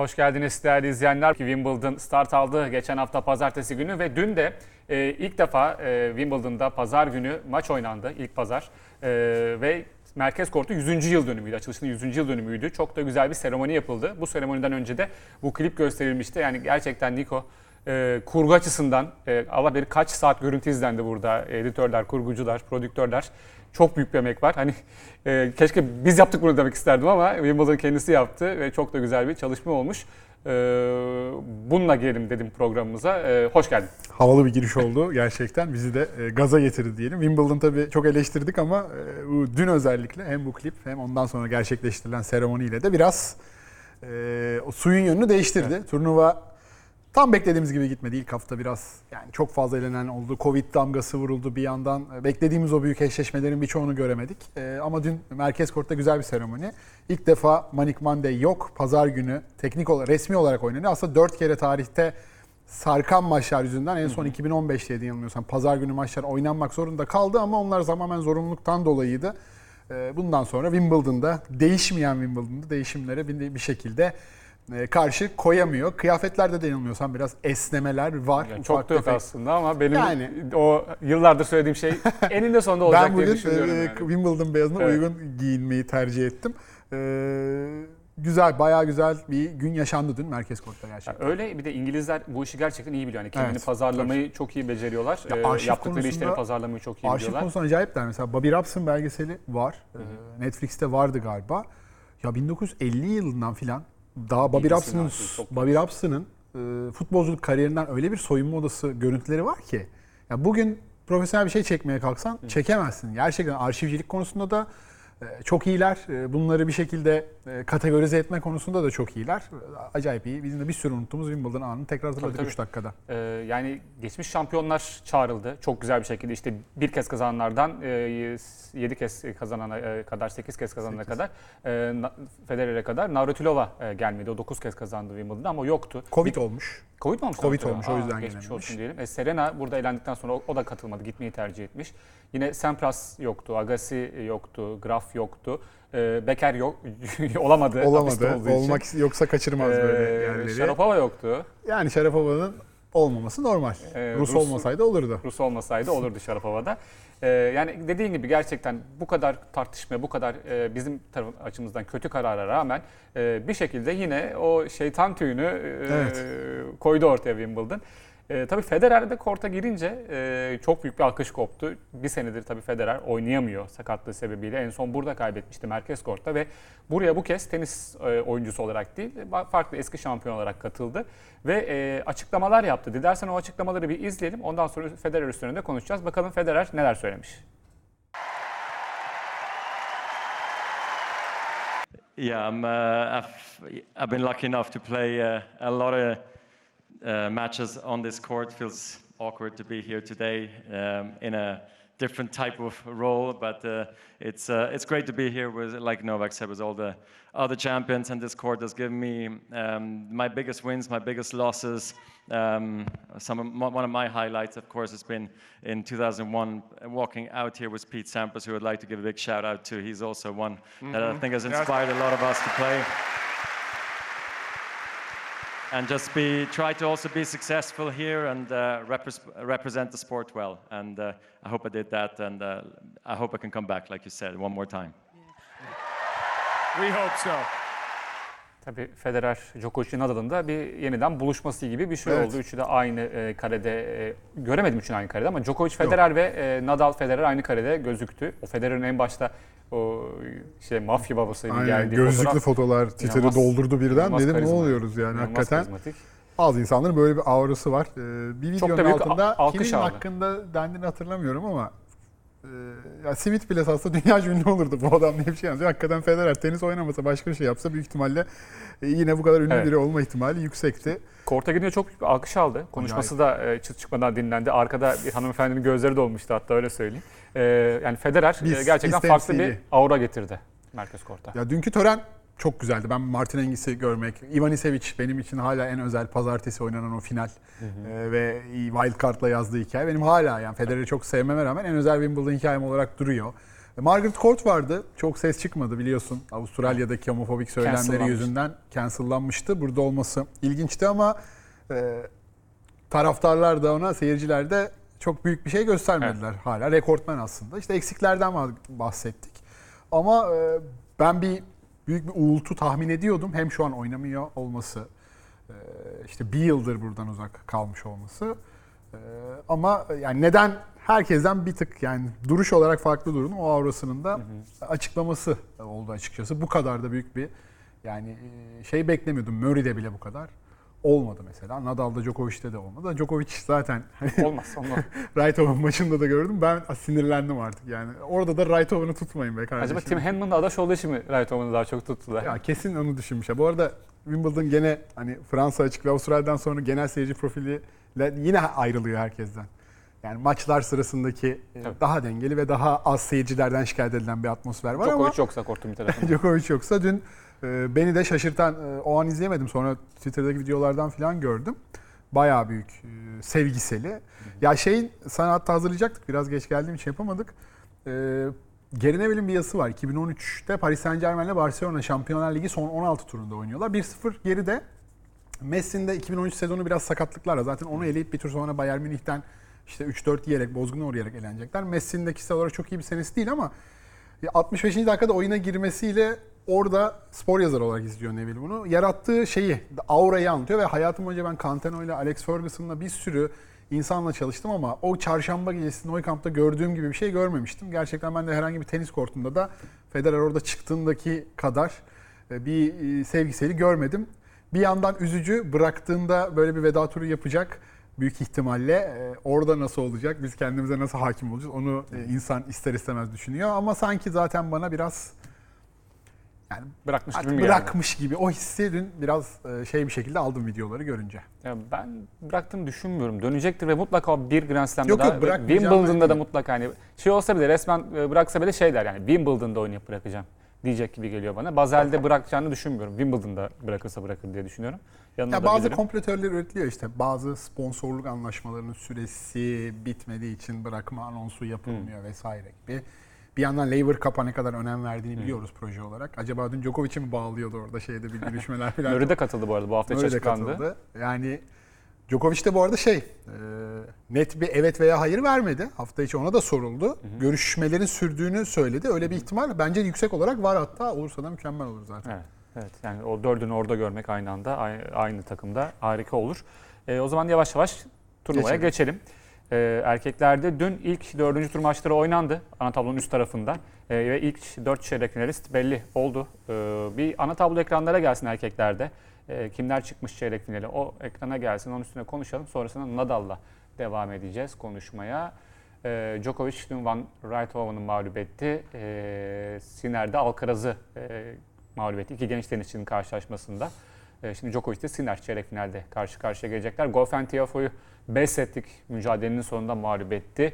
Hoş geldiniz değerli izleyenler. Wimbledon start aldı geçen hafta pazartesi günü ve dün de e, ilk defa e, Wimbledon'da pazar günü maç oynandı ilk pazar E, ve Merkez Kort'u 100. yıl dönümüydü. Açılışının 100. yıl dönümüydü. Çok da güzel bir seremoni yapıldı. Bu seremoniden önce de bu klip gösterilmişti. Yani gerçekten Niko e, kurgu açısından e, Allah bilir kaç saat görüntü izlendi burada. Editörler, kurgucular, prodüktörler. Çok büyük bir emek var. Hani e, keşke biz yaptık bunu demek isterdim ama Wimbledon kendisi yaptı ve çok da güzel bir çalışma olmuş. E, bununla girelim dedim programımıza. E, hoş geldin. Havalı bir giriş oldu gerçekten. Bizi de e, gaza getirdi diyelim. Wimbledon tabii çok eleştirdik ama e, dün özellikle hem bu klip hem ondan sonra gerçekleştirilen seremoniyle de biraz e, o suyun yönünü değiştirdi. Turnuva tam beklediğimiz gibi gitmedi. İlk hafta biraz yani çok fazla elenen oldu. Covid damgası vuruldu bir yandan. E, Beklediğimiz o büyük eşleşmelerin birçoğunu göremedik. E, ama dün Merkez Kort'ta güzel bir seremoni. İlk defa Manic Monday yok. Pazar günü teknik olarak, resmi olarak oynanıyor. Aslında dört kere tarihte sarkan maçlar yüzünden en son 2015'te yanılmıyorsam pazar günü maçlar oynanmak zorunda kaldı ama onlar tamamen zorunluluktan dolayıydı. Ee, Bundan sonra Wimbledon'da değişmeyen Wimbledon'da değişimlere bir bir şekilde e, karşı koyamıyor. Kıyafetlerde de yanılmıyorsam biraz esnemeler var. Yani çok da yok tefek. aslında ama benim Yani- o yıllardır söylediğim şey eninde sonunda olacak Ben diye bugün düşünüyorum. e, yani. Wimbledon beyazına Evet. uygun giyinmeyi tercih ettim. Ee, güzel, bayağı güzel bir gün yaşandı dün Merkez Kort'ta gerçekten. Öyle bir de İngilizler bu işi gerçekten iyi biliyor. Yani kendini Evet, pazarlamayı çok iyi beceriyorlar. Ya Ee, arşiv yaptıkları işleri pazarlamayı çok iyi Arşiv biliyorlar. konusunda acayipler. Mesela Bobby Robson belgeseli var. Ee, Netflix'te vardı galiba. Ya 1950 yılından filan daha Bobby Robson'ın Bobby Robson'ın e, futbolculuk kariyerinden öyle bir soyunma odası görüntüleri var ki. Ya bugün profesyonel bir şey çekmeye kalksan çekemezsin. Gerçekten arşivcilik konusunda da çok iyiler. E, Bunları bir şekilde e, kategorize etme konusunda da çok iyiler. E, Acayip iyi. Bizim de bir sürü unuttuğumuz Wimbledon anını tekrar hatırladık Tabii, 3 dakikada. Ee, yani geçmiş şampiyonlar çağrıldı. Çok güzel bir şekilde işte bir kez kazananlardan 7 kez kazanana e, kadar, 8 kez kazanana Sekiz. kadar, e, Na- Federer'e kadar Navratilova e, gelmedi. O 9 kez kazandı Wimbledon'da ama yoktu. Covid olmuş. Covid mi olmuş? Covid olmuş, o yüzden Geçmiş gelememiş. olsun diyelim. E, Serena burada elendikten sonra o, o da katılmadı. Gitmeyi tercih etmiş. Yine Sampras yoktu, Agassi yoktu, Graf yoktu. E, Becker yok, olamadı. Olamadı. olduğu için. Olmak yoksa kaçırmaz böyle Ee, yerleri. Sharapova yoktu. Yani Şarapova'nın olmaması normal. Ee, Rus, Rus- olmasaydı olurdu. Rus olmasaydı olurdu Şarapova'da. Ee, yani dediğin gibi gerçekten bu kadar tartışma, bu kadar e, bizim taraf açımızdan kötü karara rağmen e, bir şekilde yine o şeytan tüyünü e, Evet. koydu ortaya Wimbledon. E, tabii Federer de korta girince e, çok büyük bir alkış koptu. Bir senedir tabii Federer oynayamıyor sakatlığı sebebiyle. En son burada kaybetmişti merkez kortta ve buraya bu kez tenis e, oyuncusu olarak değil, farklı eski şampiyon olarak katıldı. Ve e, açıklamalar yaptı. Dilersen o açıklamaları bir izleyelim. Ondan sonra Federer üstüne de konuşacağız. Bakalım Federer neler söylemiş. Yeah, I'm, uh, I've, I've been lucky enough to play uh, a lot of uh, matches on this court. Feels awkward to be here today um, in a different type of role, but uh, it's uh, it's great to be here with, like Novak said, with all the other champions. And this court has given me um, my biggest wins, my biggest losses. Um, some of, my- one of my highlights, of course, has been in 2001 walking out here with Pete Sampras, who I'd like to give a big shout out to. He's also one that I think has inspired a lot of us to play and just be try to also be successful here and uh, repres- represent the sport well. And uh, I hope I did that, and uh, I hope I can come back, like you said, one more time. We hope so. Tabii Federer, Djokovic, Nadal'ın da bir yeniden buluşması gibi bir şey Evet. oldu. Üçü de aynı e, karede, e, göremedim üçünü aynı karede ama Djokovic, Federer ve e, Nadal, Federer aynı karede gözüktü. O Federer'in en başta o şey mafya babasıyla Aynen. geldiği Gözlüklü fotoğraf fotolar Twitter'ı İnanılmaz- doldurdu birden. inanılmaz Dedim ne karizma. oluyoruz yani hakikaten. karizmatik. Bazı insanların böyle bir aurası var. Ee, bir videonun altında kimin aldı. hakkında dendiğini hatırlamıyorum ama e, ya simit bile satsa dünya ünlü olurdu bu adam diye bir şey yazıyor. Hakikaten Federer tenis oynamasa başka bir şey yapsa büyük ihtimalle e, yine bu kadar ünlü Evet. biri olma ihtimali yüksekti. Korta gidince çok alkış aldı. Konuşması da e, çıt çıkmadan dinlendi. Arkada bir hanımefendinin gözleri dolmuştu hatta öyle söyleyeyim. E, yani Federer Biz- gerçekten biz farklı bir aura getirdi Merkez Kort'a. Ya dünkü tören çok güzeldi. Ben Martin Engis'i görmek, Ivan Isevic benim için hala en özel pazartesi oynanan o final Ee, ve wild card'la yazdığı hikaye benim hala yani Federer'i çok sevmeme rağmen en özel Wimbledon hikayem olarak duruyor. E, Margaret Court vardı. Çok ses çıkmadı biliyorsun. Avustralya'daki homofobik söylemleri yüzünden cancellanmıştı. Burada olması ilginçti ama e, taraftarlar da ona, seyirciler de çok büyük bir şey göstermediler hala. Rekortmen aslında. İşte eksiklerden bah- bahsettik. Ama e, ben bir büyük bir uğultu tahmin ediyordum. Hem şu an oynamıyor olması, e, işte bir yıldır buradan uzak kalmış olması. E, ama yani neden herkesten bir tık yani duruş olarak farklı durun o aurasının da açıklaması oldu açıkçası. Bu kadar da büyük bir yani e, şey beklemiyordum. Murray'de bile bu kadar olmadı mesela. Nadal'da Djokovic'te de olmadı. Djokovic zaten hani Olmaz. Olmaz. Raytov'un maçında da gördüm. Ben sinirlendim artık yani. Orada da Raytov'unu tutmayın be kardeşim. Acaba Tim Henman'la adaş olduğu için mi Owen'ı daha çok tuttular? Ya kesin onu düşünmüşler. Bu arada Wimbledon gene hani Fransa açık ve Avustralya'dan sonra genel seyirci profiliyle yine ayrılıyor herkesten. Yani maçlar sırasındaki e, Tabii. daha dengeli ve daha az seyircilerden şikayet edilen bir atmosfer var Djokovic ama yoksa kortun bir tarafında. Djokovic yoksa dün e, beni de şaşırtan e, o an izleyemedim. Sonra Twitter'daki videolardan falan gördüm. Bayağı büyük e, sevgiseli. Ya şeyin sana hatta hazırlayacaktık. Biraz geç geldiğim için yapamadık. E, Gary Neville'in bir yazısı var. 2013'te Paris Saint Germain'le Barcelona Şampiyonlar Ligi son 16 turunda oynuyorlar. 1-0 geride. Messi'nin de 2013 sezonu biraz sakatlıklarla zaten onu eleyip bir tur sonra Bayern Münih'ten işte 3-4 yiyerek, bozguna uğrayarak elenecekler. Messi'nin de kişisel olarak çok iyi bir senesi değil ama ya 65. dakikada oyuna girmesiyle orada spor yazarı olarak izliyor Neville bunu. Yarattığı şeyi, aurayı anlatıyor ve hayatım boyunca ben Canteno ile Alex Ferguson'la bir sürü insanla çalıştım ama o çarşamba gecesi Nou Camp'ta gördüğüm gibi bir şey görmemiştim. Gerçekten ben de herhangi bir tenis kortunda da Federer orada çıktığındaki kadar e, bir e, sevgiseli görmedim. Bir yandan üzücü bıraktığında böyle bir veda turu yapacak büyük ihtimalle e, orada nasıl olacak, biz kendimize nasıl hakim olacağız onu insan ister istemez düşünüyor. Ama sanki zaten bana biraz yani Bırakmış gibi mi bırakmış gibi o hissi dün biraz e, şey bir şekilde aldım videoları görünce. Ya ben bıraktığını düşünmüyorum. Dönecektir ve mutlaka bir Grand Slam'da Yok, yok, Wimbledon'da da mutlaka hani şey olsa bile resmen e, bıraksa bile şey der yani Wimbledon'da oynayıp bırakacağım diyecek gibi geliyor bana. Bazel'de bırakacağını düşünmüyorum. Wimbledon'da bırakırsa bırakır diye düşünüyorum. Yanında Ya bazı bilirim. komplo teorileri üretiliyor işte bazı sponsorluk anlaşmalarının süresi bitmediği için bırakma anonsu yapılmıyor vesaire gibi. Bir yandan Laver Cup'a ne kadar önem verdiğini biliyoruz proje olarak. Acaba dün Djokovic'i mi bağlıyordu orada şeyde bir görüşmeler falan. Murray de katıldı bu arada bu hafta de açıklandı. katıldı. Yani Djokovic de bu arada şey e, net bir evet veya hayır vermedi. Hafta içi ona da soruldu. Görüşmelerin sürdüğünü söyledi. Öyle bir ihtimal bence yüksek olarak var hatta. Olursa da mükemmel olur zaten. Evet, evet. Yani o dördünü orada görmek aynı anda, aynı, aynı takımda harika olur. Ee, o zaman yavaş yavaş turnuvaya Geçelim. geçelim. Ee, erkeklerde dün ilk dördüncü tur maçları oynandı ana tablonun üst tarafında. Ee, ve ilk dört çeyrek finalist belli oldu. Ee, bir ana tablo ekranlara gelsin erkeklerde. Ee, kimler çıkmış çeyrek finale o ekrana gelsin, onun üstüne konuşalım. Sonrasında Nadal'la devam edeceğiz konuşmaya. Ee, Djokovic dün Van Rijthoven'ı mağlup etti. Ee, Siner'de Alcaraz'ı e, mağlup etti. İki genç tenisçinin karşılaşmasında. Ee, şimdi Djokovic de Sinner çeyrek finalde karşı karşıya gelecekler. Goffin Tiafoe'yu 5 setlik mücadelenin sonunda mağlup etti.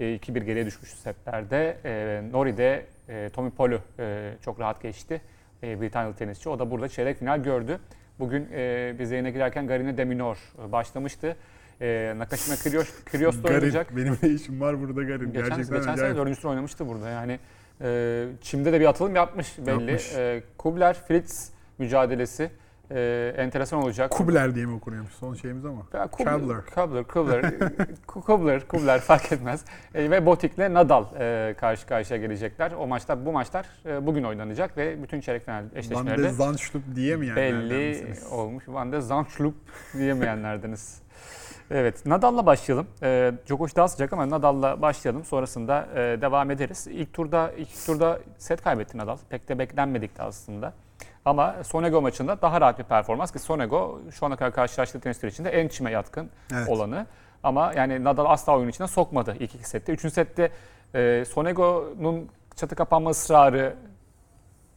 E, 2-1 geriye düşmüş setlerde. E, Nori de e, Tommy Paul'u e, çok rahat geçti. E, Britanyalı tenisçi. O da burada çeyrek final gördü. Bugün e, biz yayına girerken Garine de Minor e, başlamıştı. E, Nakashima Kyrgios, Kyrgios da oynayacak. Benim ne işim var burada garip. Geçen, Gerçekten geçen sene acayip. dördüncü tur oynamıştı burada. Yani e, Çim'de de bir atılım yapmış belli. Yapmış. E, Kubler Fritz mücadelesi e, enteresan olacak. Kubler diye mi okunuyormuş son şeyimiz ama. Ya, Kubler, Kubler. Kubler, Kubler, Kubler, Kubler fark etmez. E, ve Botik'le Nadal e, karşı karşıya gelecekler. O maçlar, bu maçlar e, bugün oynanacak ve bütün çeyrek final Van de eşleşmeleri Zandschulp diyemeyenlerden belli olmuş. Van de Zandschulp diyemeyenlerdeniz. Evet, Nadal'la başlayalım. E, Djokovic daha sıcak ama Nadal'la başlayalım. Sonrasında e, devam ederiz. İlk turda ilk turda set kaybetti Nadal. Pek de beklenmedikti aslında. Ama Sonego maçında daha rahat bir performans ki Sonego şu ana kadar karşılaştığı tenisler içinde en çime yatkın Evet. olanı. Ama yani Nadal asla oyun içine sokmadı ilk iki sette. Üçüncü sette e, Sonego'nun çatı kapanma ısrarı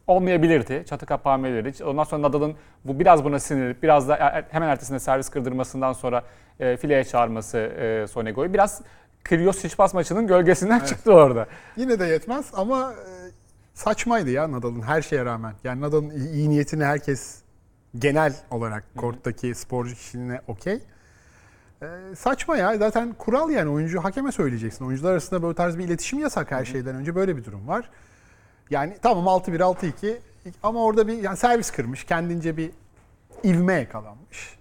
olmayabilirdi. Çatı kapanmayabilirdi. Ondan sonra Nadal'ın bu biraz buna sinirlenip biraz da er- hemen ertesinde servis kırdırmasından sonra e, fileye çağırması e, Sonego'yu biraz Kyrgios Çiçpas maçının gölgesinden çıktı orada. Yine de yetmez ama e, saçmaydı ya Nadal'ın her şeye rağmen. Yani Nadal'ın iyi, niyetini herkes genel olarak korttaki sporcu kişiliğine okey. Ee, saçma ya. Zaten kural yani oyuncu hakeme söyleyeceksin. Oyuncular arasında böyle tarz bir iletişim yasak her şeyden önce. Böyle bir durum var. Yani tamam 6-1 6-2 ama orada bir yani servis kırmış. Kendince bir ivme yakalanmış.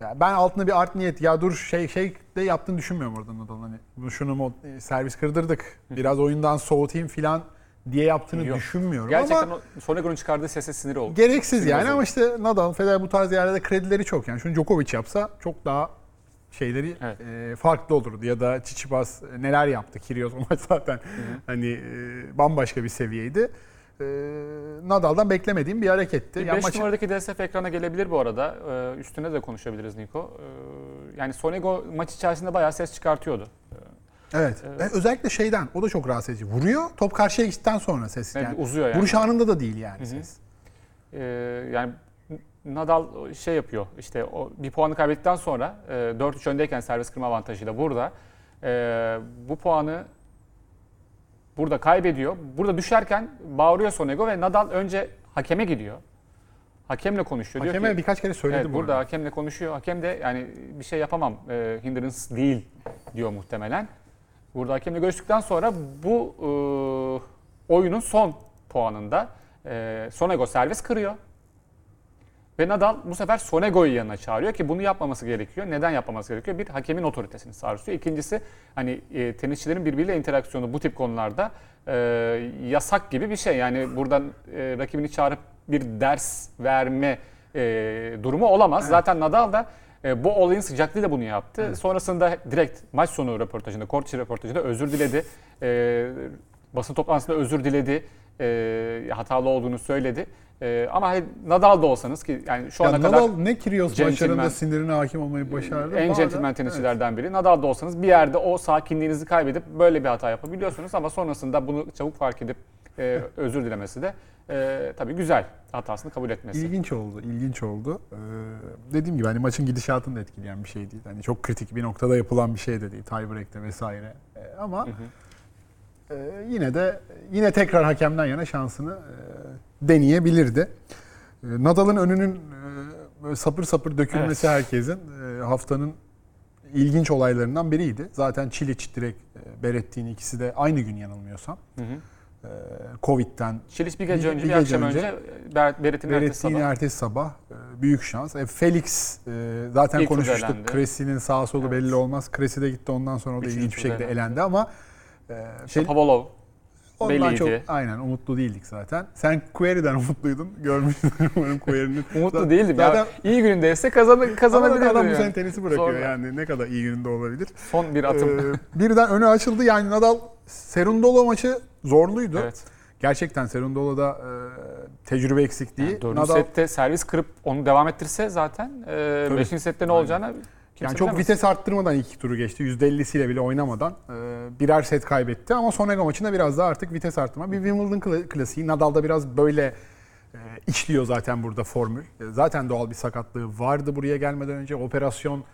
Yani ben altına bir art niyet ya dur şey şey de yaptığını düşünmüyorum orada Nadal'ın hani şunu e, servis kırdırdık. Biraz oyundan soğutayım filan diye yaptığını Yok. düşünmüyorum Gerçekten ama o Sonego'nun çıkardığı sese sinir oldu. gereksiz Sinir yani bozuldu. ama işte Nadal, Federer bu tarz yerlerde kredileri çok yani. Şunu Djokovic yapsa çok daha şeyleri Evet. e, farklı olurdu ya da Tsitsipas e, neler yaptı Kyrgios maç zaten hani e, bambaşka bir seviyeydi. E, Nadal'dan beklemediğim bir hareketti. 5 Yani maçı- numaradaki DSF ekrana gelebilir bu arada. Ee, üstüne de konuşabiliriz Niko. Ee, yani Sonego maç içerisinde bayağı ses çıkartıyordu. Evet. E, özellikle şeyden o da çok rahatsız edici. Vuruyor top karşıya gittikten sonra ses. Evet, yani, uzuyor yani. Vuruş anında da değil yani ses. Ee, yani Nadal şey yapıyor işte o bir puanı kaybettikten sonra e, 4-3 öndeyken servis kırma avantajıyla burada e, bu puanı burada kaybediyor. Burada düşerken bağırıyor Sonego ve Nadal önce hakeme gidiyor. Hakemle konuşuyor. Diyor Hakeme ki, birkaç kere söyledi evet, bu burada arada. hakemle konuşuyor. Hakem de yani bir şey yapamam. E, hindrance değil diyor muhtemelen. Burada hakemle görüştükten sonra bu e, oyunun son puanında e, Sonego servis kırıyor. Ve Nadal bu sefer Sonego'yu yanına çağırıyor ki bunu yapmaması gerekiyor. Neden yapmaması gerekiyor? Bir, hakemin otoritesini sarsıyor. İkincisi hani e, tenisçilerin birbiriyle interaksiyonu bu tip konularda e, yasak gibi bir şey. Yani buradan e, rakibini çağırıp bir ders verme e, durumu olamaz. Zaten Nadal da e, bu olayın sıcaklığıyla bunu yaptı. Sonrasında direkt maç sonu röportajında, kort içi röportajında özür diledi. E, basın toplantısında özür diledi. E, hatalı olduğunu söyledi. E, ama Nadal da olsanız ki yani şu Ya ana Nadal kadar ne Kyrgios maçlarında sinirine hakim olmayı başardı. en centilmen tenisçilerden biri. Nadal da olsanız bir yerde o sakinliğinizi kaybedip böyle bir hata yapabiliyorsunuz ama sonrasında bunu çabuk fark edip e, özür dilemesi de e, tabii güzel hatasını kabul etmesi. İlginç oldu, ilginç oldu. Ee, dediğim gibi hani maçın gidişatını da etkileyen bir şey değil. Hani çok kritik bir noktada yapılan bir şey de değil. Tiebreak'te vesaire. Ee, ama e, yine de yine tekrar hakemden yana şansını e, deneyebilirdi. Ee, Nadal'ın önünün e, böyle sapır sapır dökülmesi Evet. herkesin e, haftanın ilginç olaylarından biriydi. Zaten Çiliç direkt e, Berrettini ikisi de aynı gün yanılmıyorsam. Hı hı. E, Covid'den Çiliç bir gece Bir- önce, bir bir, gece akşam önce, önce Ber- Beret'in ertesi sabah. ertesi sabah e, büyük şans. E, Felix e, zaten İlk konuşmuştuk. elendi. Cressy'nin sağ solu Evet. belli olmaz. Cressy de gitti ondan sonra o da Üçüncü ilginç bir şekilde elendi. elendi ama e, İşte Fel- Pavolov. ondan belliydi. çok aynen umutlu değildik zaten. Sen Query'den umutluydun. Görmüşsün umarım Query'nin. Umutlu değildim. Zaten ya. İyi günündeyse kazan ama kazanabilirdi. adam bu sene tenisi bırakıyor Sonra. yani. Ne kadar iyi gününde olabilir. Son bir atım. Ee, birden önü açıldı. Yani Nadal Serundolo maçı zorluydu. evet. Gerçekten Serundolo'da e, tecrübe eksikliği. Yani dördüncü Nadal sette servis kırıp onu devam ettirse zaten e, Tabii. beşinci sette ne olacağını kimse Yani çok bilemez. vites arttırmadan iki turu geçti. %50'siyle bile oynamadan e, birer set kaybetti. Ama Sonego maçında biraz daha artık vites arttırma. Bir Wimbledon kla- klasiği. Nadal'da biraz böyle e, işliyor zaten burada formül. E, Zaten doğal bir sakatlığı vardı buraya gelmeden önce. Operasyon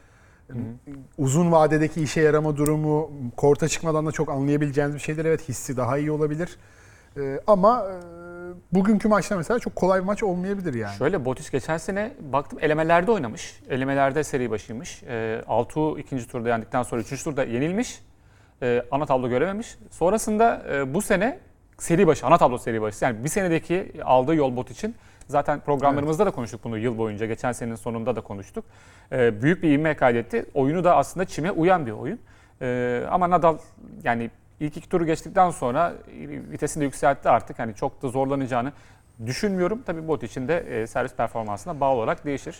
uzun vadedeki işe yarama durumu, korta çıkmadan da çok anlayabileceğiniz bir şeyler. Evet hissi daha iyi olabilir. E, ama e, bugünkü maçta mesela çok kolay bir maç olmayabilir yani. Şöyle Botis geçen sene baktım elemelerde oynamış. Elemelerde seri başıymış. E, Altuğ ikinci turda yendikten sonra üçüncü turda yenilmiş. E, ana tablo görememiş. Sonrasında e, bu sene seri başı, ana tablo seri başı. Yani bir senedeki aldığı yol bot için zaten programlarımızda da konuştuk bunu yıl boyunca. Geçen senenin sonunda da konuştuk. E, büyük bir ivme kaydetti. Oyunu da aslında çime uyan bir oyun. E, ama Nadal yani ilk iki turu geçtikten sonra vitesini de yükseltti artık. Hani çok da zorlanacağını düşünmüyorum. Tabii bot için de e, servis performansına bağlı olarak değişir.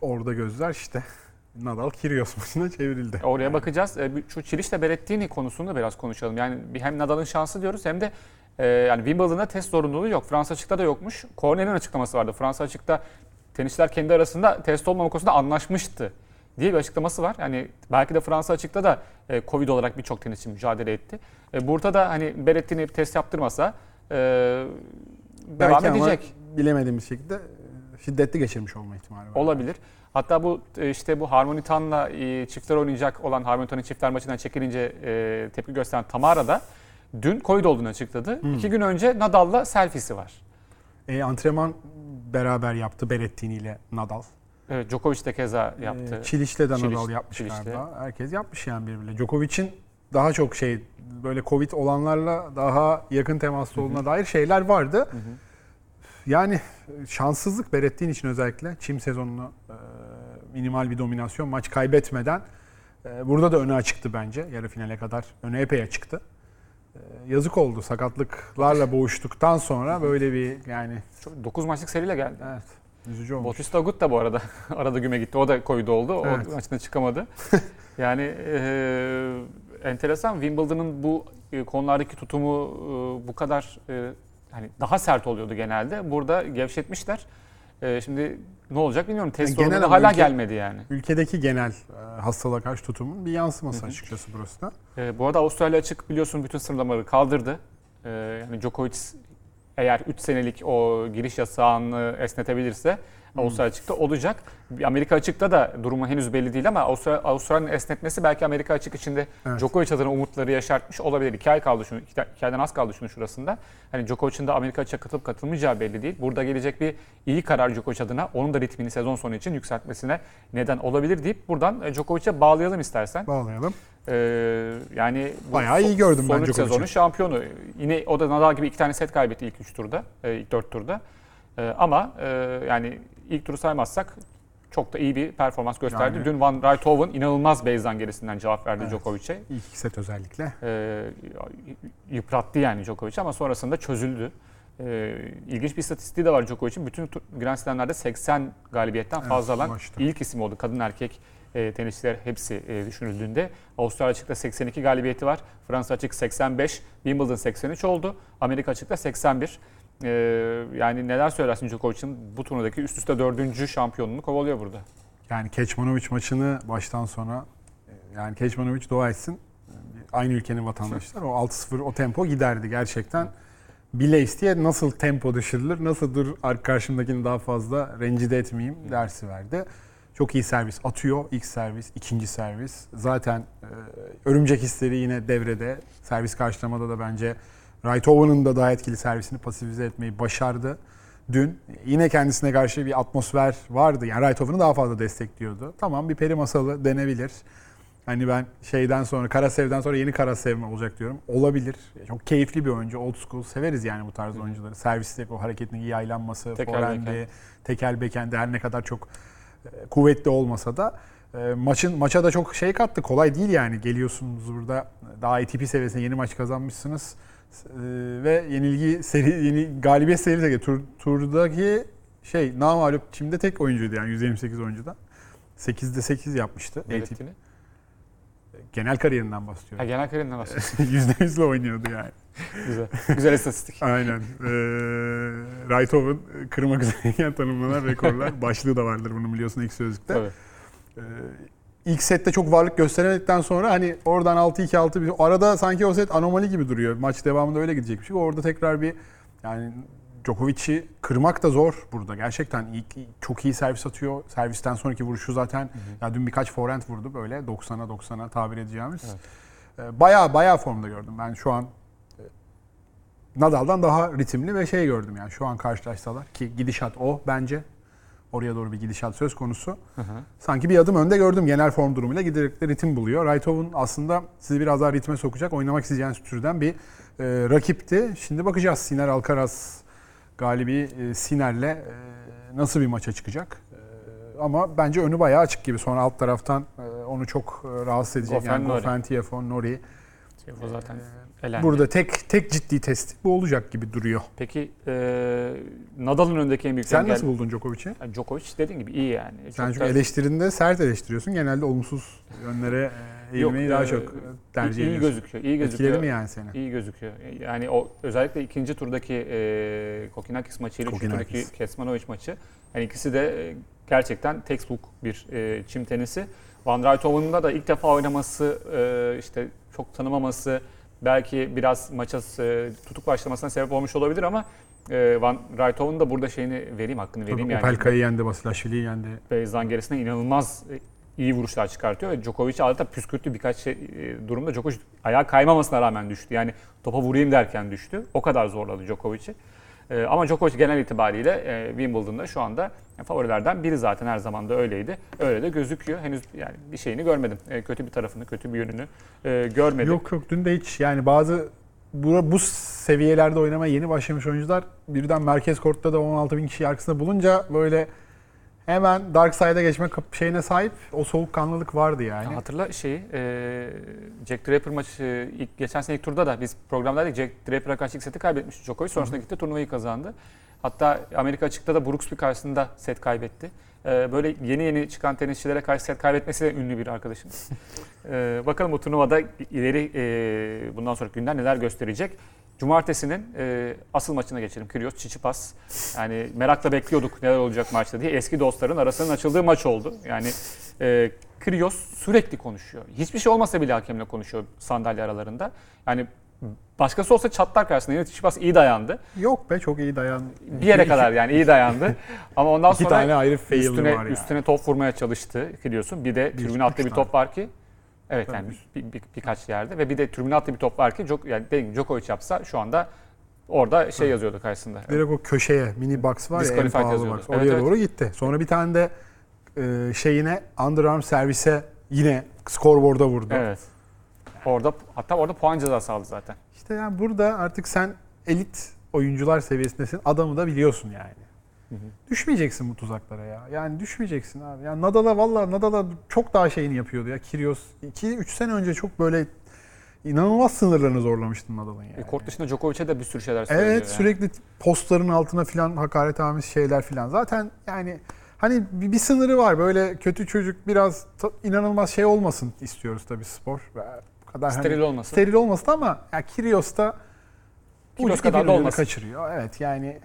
Orada gözler işte Nadal Kyrgios maçına çevrildi. Oraya bakacağız. E, Şu Çiliş'le Berettini konusunu da biraz konuşalım. Yani hem Nadal'ın şansı diyoruz hem de e, yani Wimbledon'da test zorunluluğu yok. Fransa açıkta da yokmuş. Cornet'in açıklaması vardı. Fransa açıkta tenisçiler kendi arasında test olmama konusunda anlaşmıştı diye bir açıklaması var. Yani belki de Fransa açıkta da e, Covid olarak birçok tenisçi mücadele etti. E, burada da hani Berettini test yaptırmasa e, devam Belki ama edecek. bilemediğimiz şekilde e, şiddetli geçirmiş olma ihtimali var. Olabilir. Hatta bu e, işte bu Harmonitan'la e, çiftler oynayacak olan Harmonitan'ın çiftler maçından çekilince tepki gösteren Tamara da dün Covid olduğunu açıkladı. İki gün önce Nadal'la selfiesi var. E, antrenman beraber yaptı Berrettini ile Nadal. Evet, Djokovic de keza yaptı. Ee, Çiliş'le de Nadal Çiliç- yapmış Çiliç'te. galiba. Herkes yapmış yani birbirine. Djokovic'in daha çok şey böyle Covid olanlarla daha yakın temaslı olduğuna dair şeyler vardı. Yani şanssızlık Berettin için özellikle çim sezonunu e, minimal bir dominasyon maç kaybetmeden e, burada da öne açıktı bence. Yarı finale kadar öne epey açıktı. E, yazık oldu sakatlıklarla boğuştuktan sonra böyle bir yani 9 maçlık seriyle geldi. evet üzücü olmuş. Bautista Agut da bu arada arada güme gitti. O da Covid oldu. O Evet. maçına çıkamadı. yani e, enteresan Wimbledon'ın bu e, konulardaki tutumu e, bu kadar e, hani daha sert oluyordu genelde. Burada gevşetmişler. E, şimdi ne olacak bilmiyorum. Test Yani genel hala ülke- gelmedi yani. Ülkedeki genel e, hastalığa karşı tutumun bir yansıması açıkçası burası da. E, bu arada Avustralya açık biliyorsun bütün sınırlamaları kaldırdı. E, yani Djokovic eğer 3 senelik o giriş yasağını esnetebilirse Avustralya açıkta olacak. Amerika açıkta da durumu henüz belli değil ama Avustra- Avustralya'nın esnetmesi belki Amerika açık içinde Evet. Djokovic adına umutları yaşartmış olabilir. İki ay kaldı şunu, iki, iki aydan az kaldı şunun şurasında. Hani Djokovic'in de Amerika açığa katılıp katılmayacağı belli değil. Burada gelecek bir iyi karar Djokovic adına onun da ritmini sezon sonu için yükseltmesine neden olabilir deyip buradan e, Djokovic'e bağlayalım istersen. Bağlayalım. Ee, yani Bayağı iyi gördüm ben Djokovic'i. sezonun şampiyonu. Yine o da Nadal gibi iki tane set kaybetti ilk üç turda, e, ilk dört turda. E, ama e, yani ilk turu saymazsak çok da iyi bir performans gösterdi. Yani- Dün Van Rijthoven inanılmaz base'den gerisinden cevap verdi Evet. Djokovic'e. İlk set özellikle. E, yıprattı yani Djokovic ama sonrasında çözüldü. E, ilginç bir istatistiği de var Djokovic'in. Bütün Grand Slam'lerde 80 galibiyetten Evet, fazla alan ulaştı. ilk isim oldu. Kadın erkek e, tenisçiler hepsi e, düşünüldüğünde. Avustralya açıkta 82 galibiyeti var. Fransa açık 85, Wimbledon 83 oldu. Amerika açıkta 81. E, yani neler söylersin Djokovic'in bu turnudaki üst üste dördüncü şampiyonluğunu kovalıyor burada. Yani Keçmanovic maçını baştan sona e, yani Keçmanovic dua etsin. Aynı ülkenin vatandaşlar. O 6-0 o tempo giderdi gerçekten. Bile isteye nasıl tempo düşürülür, nasıl dur ar- karşımdakini daha fazla rencide etmeyeyim dersi verdi. Çok iyi servis atıyor. ilk servis, ikinci servis. Zaten e, örümcek hisleri yine devrede. Servis karşılamada da bence Raytoven'ın da daha etkili servisini pasifize etmeyi başardı. Dün yine kendisine karşı bir atmosfer vardı. Yani Raytoven'ı daha fazla destekliyordu. Tamam bir peri masalı denebilir. Hani ben şeyden sonra Karasev'den sonra yeni Karasev mi olacak diyorum. Olabilir. Çok keyifli bir oyuncu. Old school. Severiz yani bu tarz oyuncuları. Serviste o hareketin iyi yaylanması, Tekel forehand'i, backhand. tekel bekendi her ne kadar çok e, kuvvetli olmasa da e, maçın maça da çok şey kattı. Kolay değil yani. Geliyorsunuz burada daha ATP seviyesinde yeni maç kazanmışsınız. E, ve yenilgi seri yeni galibiyet serisi de tur, turdaki şey namalup şimdi tek oyuncuydu yani 128 oyuncuda. 8'de 8 yapmıştı. ATP. Belirttiğini. Genel kariyerinden Ha, bahsediyorum. genel kariyerinden bahsediyorsun. %100'le oynuyordu yani. Güzel. Güzel istatistik. Aynen. Ee, Raytoven kırmak üzereyken tanımlanan rekorlar. Başlığı da vardır bunun biliyorsun ilk sözlükte. Tabii. Ee, ilk sette çok varlık gösteremedikten sonra hani oradan 6-2-6 bir arada sanki o set anomali gibi duruyor. Maç devamında öyle gidecekmiş. Orada tekrar bir yani Djokovic'i kırmak da zor burada. Gerçekten ilk, çok iyi servis atıyor. Servisten sonraki vuruşu zaten ya dün birkaç forehand vurdu böyle 90'a 90'a tabir edeceğimiz. Ee, Bayağı bayağı formda gördüm. Ben şu an e, Nadal'dan daha ritimli ve şey gördüm yani şu an karşılaşsalar ki gidişat o bence. Oraya doğru bir gidişat söz konusu. Sanki bir adım önde gördüm genel form durumuyla giderek de ritim buluyor. Raytoven aslında sizi biraz daha ritme sokacak, oynamak isteyeceğiniz türden bir e, rakipti. Şimdi bakacağız Siner Alcaraz galibi e, Siner'le e, nasıl bir maça çıkacak. E, ama bence önü bayağı açık gibi. Sonra alt taraftan e, onu çok e, rahatsız edecek. Goffin, yani Nori. Goffin, Tiafoe, Nori. O zaten elendi. Burada tek tek ciddi test bu olacak gibi duruyor. Peki e, Nadal'ın önündeki en büyük Sen engel- nasıl buldun Djokovic'i? Yani Djokovic dediğin gibi iyi yani. Sen Çok çünkü da- eleştirinde sert eleştiriyorsun. Genelde olumsuz yönlere e, eğilmeyi Yok, daha e, çok tercih iyi, iyi ediyorsun. gözüküyor. iyi gözüküyor. Etkiledi mi yani seni? İyi gözüküyor. Yani o özellikle ikinci turdaki e, Kokinakis maçıyla üçüncü Kokinakis. turdaki Kesmanovic maçı. Yani ikisi de e, gerçekten textbook bir e, çim tenisi. Van Rijthoven'da da ilk defa oynaması, e, işte çok tanımaması, belki biraz maça e, tutuk başlamasına sebep olmuş olabilir ama e, Van Rijthoven'ın da burada şeyini vereyim, hakkını vereyim yani. Opelka'yı yendi, Basilashvili'yi yendi. Beyzan gerisine inanılmaz e, iyi vuruşlar çıkartıyor ve Djokovic adeta püskürttü birkaç şey, durumda. Djokovic ayağa kaymamasına rağmen düştü. Yani topa vurayım derken düştü. O kadar zorladı Djokovic'i. E, ama Djokovic genel itibariyle e, Wimbledon'da şu anda favorilerden biri zaten her zaman da öyleydi. Öyle de gözüküyor. Henüz yani bir şeyini görmedim. E, kötü bir tarafını, kötü bir yönünü e, görmedim. Yok yok dün de hiç yani bazı bu, bu seviyelerde oynamaya yeni başlamış oyuncular birden merkez kortta da 16 bin kişi arkasında bulunca böyle hemen dark side'a geçme şeyine sahip o soğukkanlılık vardı yani. Ya Hatırla şeyi, e, Jack Draper maçı ilk geçen sene ilk turda da biz programdaydık. Jack Draper'a karşı ilk seti kaybetmişti Djokovic. Sonrasında gitti turnuvayı kazandı. Hatta Amerika açıkta da Brooksby karşısında set kaybetti. E, böyle yeni yeni çıkan tenisçilere karşı set kaybetmesi de ünlü bir arkadaşımız. E, bakalım bu turnuvada ileri e, bundan sonraki günler neler gösterecek. Cumartesinin e, asıl maçına geçelim. Kyrgios Tsitsipas. Yani merakla bekliyorduk neler olacak maçta diye. Eski dostların arasının açıldığı maç oldu. Yani e, Kyrgios sürekli konuşuyor. Hiçbir şey olmasa bile hakemle konuşuyor sandalye aralarında. Yani başkası olsa çatlar karşısında. Yine Tsitsipas iyi dayandı. Yok be çok iyi dayan. Bir yere kadar yani iyi dayandı. Ama ondan İki sonra tane ayrı fail'i üstüne, var yani. üstüne top vurmaya çalıştı Kyrgios'un. Bir de Bir, tribüne attığı üç bir tane. top var ki Evet yani bir, bir- birkaç yerde ve bir de attığı bir top var ki Djok- yani dediğim gibi Djokovic yapsa şu anda orada şey yazıyordu karşısında. Direkt o köşeye mini box var ya en Disqualified pahalı yazıyordu. box. Evet, Oraya evet. doğru gitti. Sonra bir tane de e, şeyine underarm servise yine scoreboard'a vurdu. Evet. Orada hatta orada puan cezası aldı zaten. İşte yani burada artık sen elit oyuncular seviyesindesin. Adamı da biliyorsun yani. Düşmeyeceksin bu tuzaklara ya. Yani düşmeyeceksin abi. Yani Nadal'a valla Nadal'a çok daha şeyini yapıyordu ya. Kyrgios 2-3 sene önce çok böyle inanılmaz sınırlarını zorlamıştın Nadal'ın yani. E, kort dışında Djokovic'e de bir sürü şeyler söylüyor. Evet yani. sürekli postların altına filan hakaret amiz şeyler filan. Zaten yani hani bir, bir sınırı var. Böyle kötü çocuk biraz inanılmaz şey olmasın istiyoruz tabii spor. Bu kadar hani- Steril olmasın. steril olmasın ama ya Kyrgios da Kyrgios kadar da olmasın. kaçırıyor. Evet yani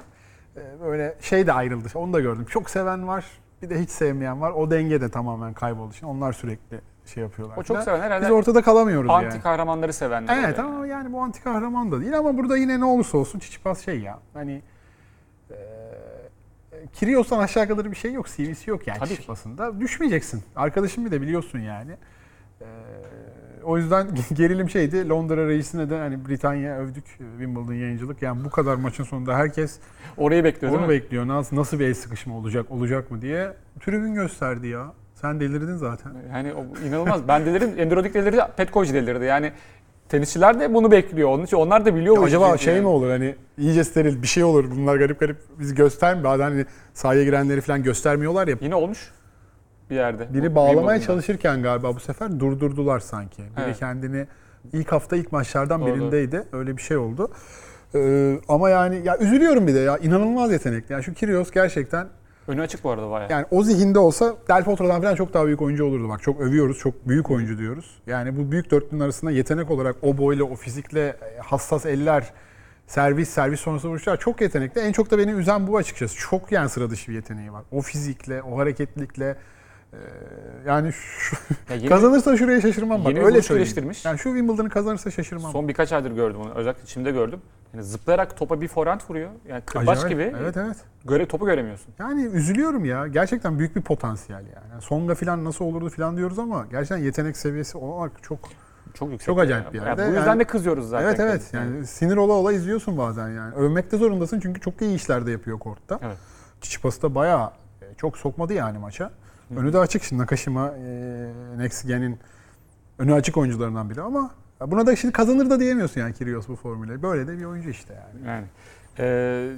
böyle şey de ayrıldı. Onu da gördüm. Çok seven var. Bir de hiç sevmeyen var. O denge de tamamen kayboldu. Şimdi onlar sürekli şey yapıyorlar. O çok filan. seven herhalde Biz ortada kalamıyoruz anti yani. kahramanları sevenler. Evet ama yani bu anti kahraman da değil ama burada yine ne olursa olsun Çiçipas şey ya. Hani e, Kyrgios'tan aşağı kadar bir şey yok. CV'si yok yani Tabii ki. Çiçipas'ın Düşmeyeceksin. Arkadaşım bir de biliyorsun yani. E, o yüzden gerilim şeydi. Londra reisine de hani Britanya övdük e, Wimbledon yayıncılık. Yani bu kadar maçın sonunda herkes Orayı bekliyor onu bekliyor. Nasıl, nasıl bir el sıkışma olacak, olacak mı diye. Tribün gösterdi ya. Sen delirdin zaten. Yani o inanılmaz. Ben delirdim. Endurodik delirdi. Petkovic delirdi. Yani tenisçiler de bunu bekliyor. Onun için onlar da biliyor. işi Acaba çünkü şey yani. mi olur hani iyice steril bir şey olur bunlar garip garip bizi göstermiyor. Bazen hani sahaya girenleri falan göstermiyorlar ya. Yine olmuş bir yerde. Biri bağlamaya Wimbledon'da. çalışırken galiba bu sefer durdurdular sanki. Biri Evet. kendini ilk hafta ilk maçlardan Doğru, birindeydi. Öyle bir şey oldu. Ee, ama yani ya üzülüyorum bir de ya inanılmaz yetenekli. Yani şu Kyrgios gerçekten Önü açık bu arada bayağı. yani o zihinde olsa Del Potro'dan falan çok daha büyük oyuncu olurdu. Bak çok övüyoruz, çok büyük oyuncu diyoruz. Yani bu büyük dörtlünün arasında yetenek olarak o boyla, o fizikle, e, hassas eller, servis, servis sonrası vuruşlar çok yetenekli. En çok da beni üzen bu açıkçası. Çok yani sıra dışı bir yeteneği var. O fizikle, o hareketlilikle e, yani şu, Ya yeni- kazanırsa şuraya şaşırmam bak. yeni bir Öyle geliştirmiş. Yani şu Wimbledon'ı kazanırsa şaşırmam. Son birkaç aydır gördüm onu. Özellikle şimdi gördüm. Yani zıplayarak topa bir forehand vuruyor. Yani kırbaç Acayip. gibi. Evet evet. Göre, topu göremiyorsun. Yani üzülüyorum ya. Gerçekten büyük bir potansiyel yani. yani Songa falan nasıl olurdu falan diyoruz ama gerçekten yetenek seviyesi olarak çok Çok yüksek. Çok acayip bir Ya yerde. bu yüzden Yani- de kızıyoruz zaten. Evet evet yani sinir ola ola izliyorsun bazen yani. Övmek de zorundasın çünkü çok iyi işler de yapıyor kortta. Evet. Çiçipas'ı da bayağı çok sokmadı yani maça. Önü de açık şimdi Nakashima, e, Nexigen'in önü açık oyuncularından biri ama buna da şimdi kazanır da diyemiyorsun yani Kyrgios bu formüle. Böyle de bir oyuncu işte yani. Yani. Ee,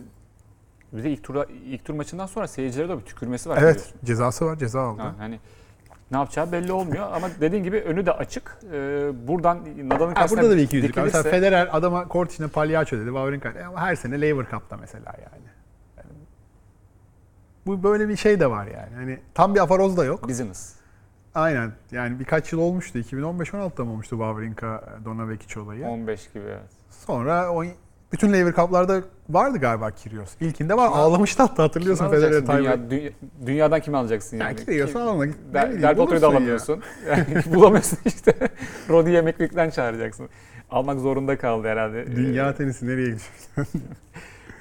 bir de ilk, tura, ilk tur maçından sonra seyircilere de bir tükürmesi var. Evet biliyorsun. cezası var ceza aldı. Ha, hani ne yapacağı belli olmuyor ama dediğin gibi önü de açık. Ee, buradan Nadal'ın karşısına burada da bir iki yüzlük. Mesela Federer adama kort içinde palyaço dedi. Wawrinka her sene Lever Cup'ta mesela yani. Bu böyle bir şey de var yani. Hani tam bir afaroz da yok. business. Aynen. Yani birkaç yıl olmuştu. 2015-16'da mı olmuştu Wawrinka Donavekic olayı? 15 gibi evet. Sonra o bütün Lever Cup'larda vardı galiba Kyrgios. İlkinde var. Ağlamıştı hatta hatırlıyorsun Kimi Federer alacaksın? Tayvan. Dünya, dünya- dünyadan kimi alacaksın yani? Yani Kyrgios'u alma. Ne Del, bileyim, Del Potro'yu da bulursun ya. alamıyorsun. Yani bulamıyorsun işte. Roddy Emeklilik'ten çağıracaksın. Almak zorunda kaldı herhalde. Dünya tenisi nereye gidiyor?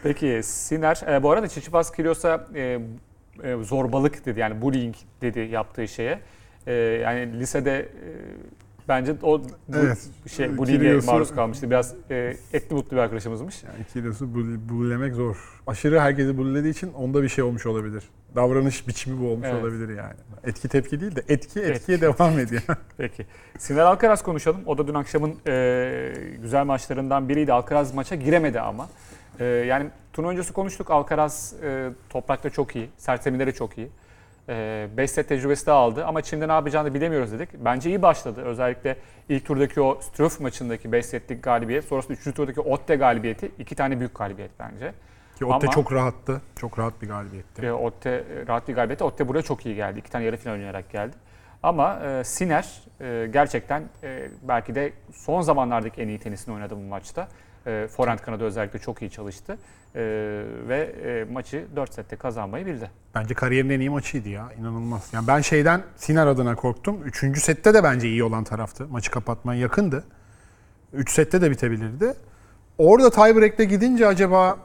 Peki Siner, e, bu arada Tsitsipas Kyrgios'a e, e, zorbalık dedi yani bullying dedi yaptığı şeye. E, yani lisede e, Bence o bu Evet. şey bu Kyrgios'u- maruz kalmıştı. Biraz e, etli mutlu bir arkadaşımızmış. Yani bull- bullemek zor. Aşırı herkesi bullediği için onda bir şey olmuş olabilir. Davranış biçimi bu olmuş Evet. olabilir yani. Etki tepki değil de etki etkiye devam ediyor. Peki. Siner Alcaraz konuşalım. O da dün akşamın e, güzel maçlarından biriydi. Alcaraz maça giremedi ama. E, yani turnuva öncesi konuştuk. Alcaraz e, toprakta çok iyi. Sert zeminleri çok iyi. 5 set tecrübesi de aldı ama Çin'de ne yapacağını bilemiyoruz dedik. Bence iyi başladı. Özellikle ilk turdaki o Struff maçındaki 5 setlik galibiyet, sonrasında 3. turdaki Otte galibiyeti iki tane büyük galibiyet bence. Ki Otte Ama- çok rahattı. Çok rahat bir galibiyetti. E, Otte e, rahat bir galibiyeti. Otte buraya çok iyi geldi. İki tane yarı final oynayarak geldi. Ama e, Sinner e, gerçekten e, belki de son zamanlardaki en iyi tenisini oynadı bu maçta. E, forehand kanadı özellikle çok iyi çalıştı. E, ve e, maçı 4 sette kazanmayı bildi. Bence kariyerin en iyi maçıydı ya. İnanılmaz. Yani ben şeyden Siner adına korktum. Üçüncü sette de bence iyi olan taraftı. Maçı kapatmaya yakındı. Üç sette de bitebilirdi. Orada tiebreak'te gidince acaba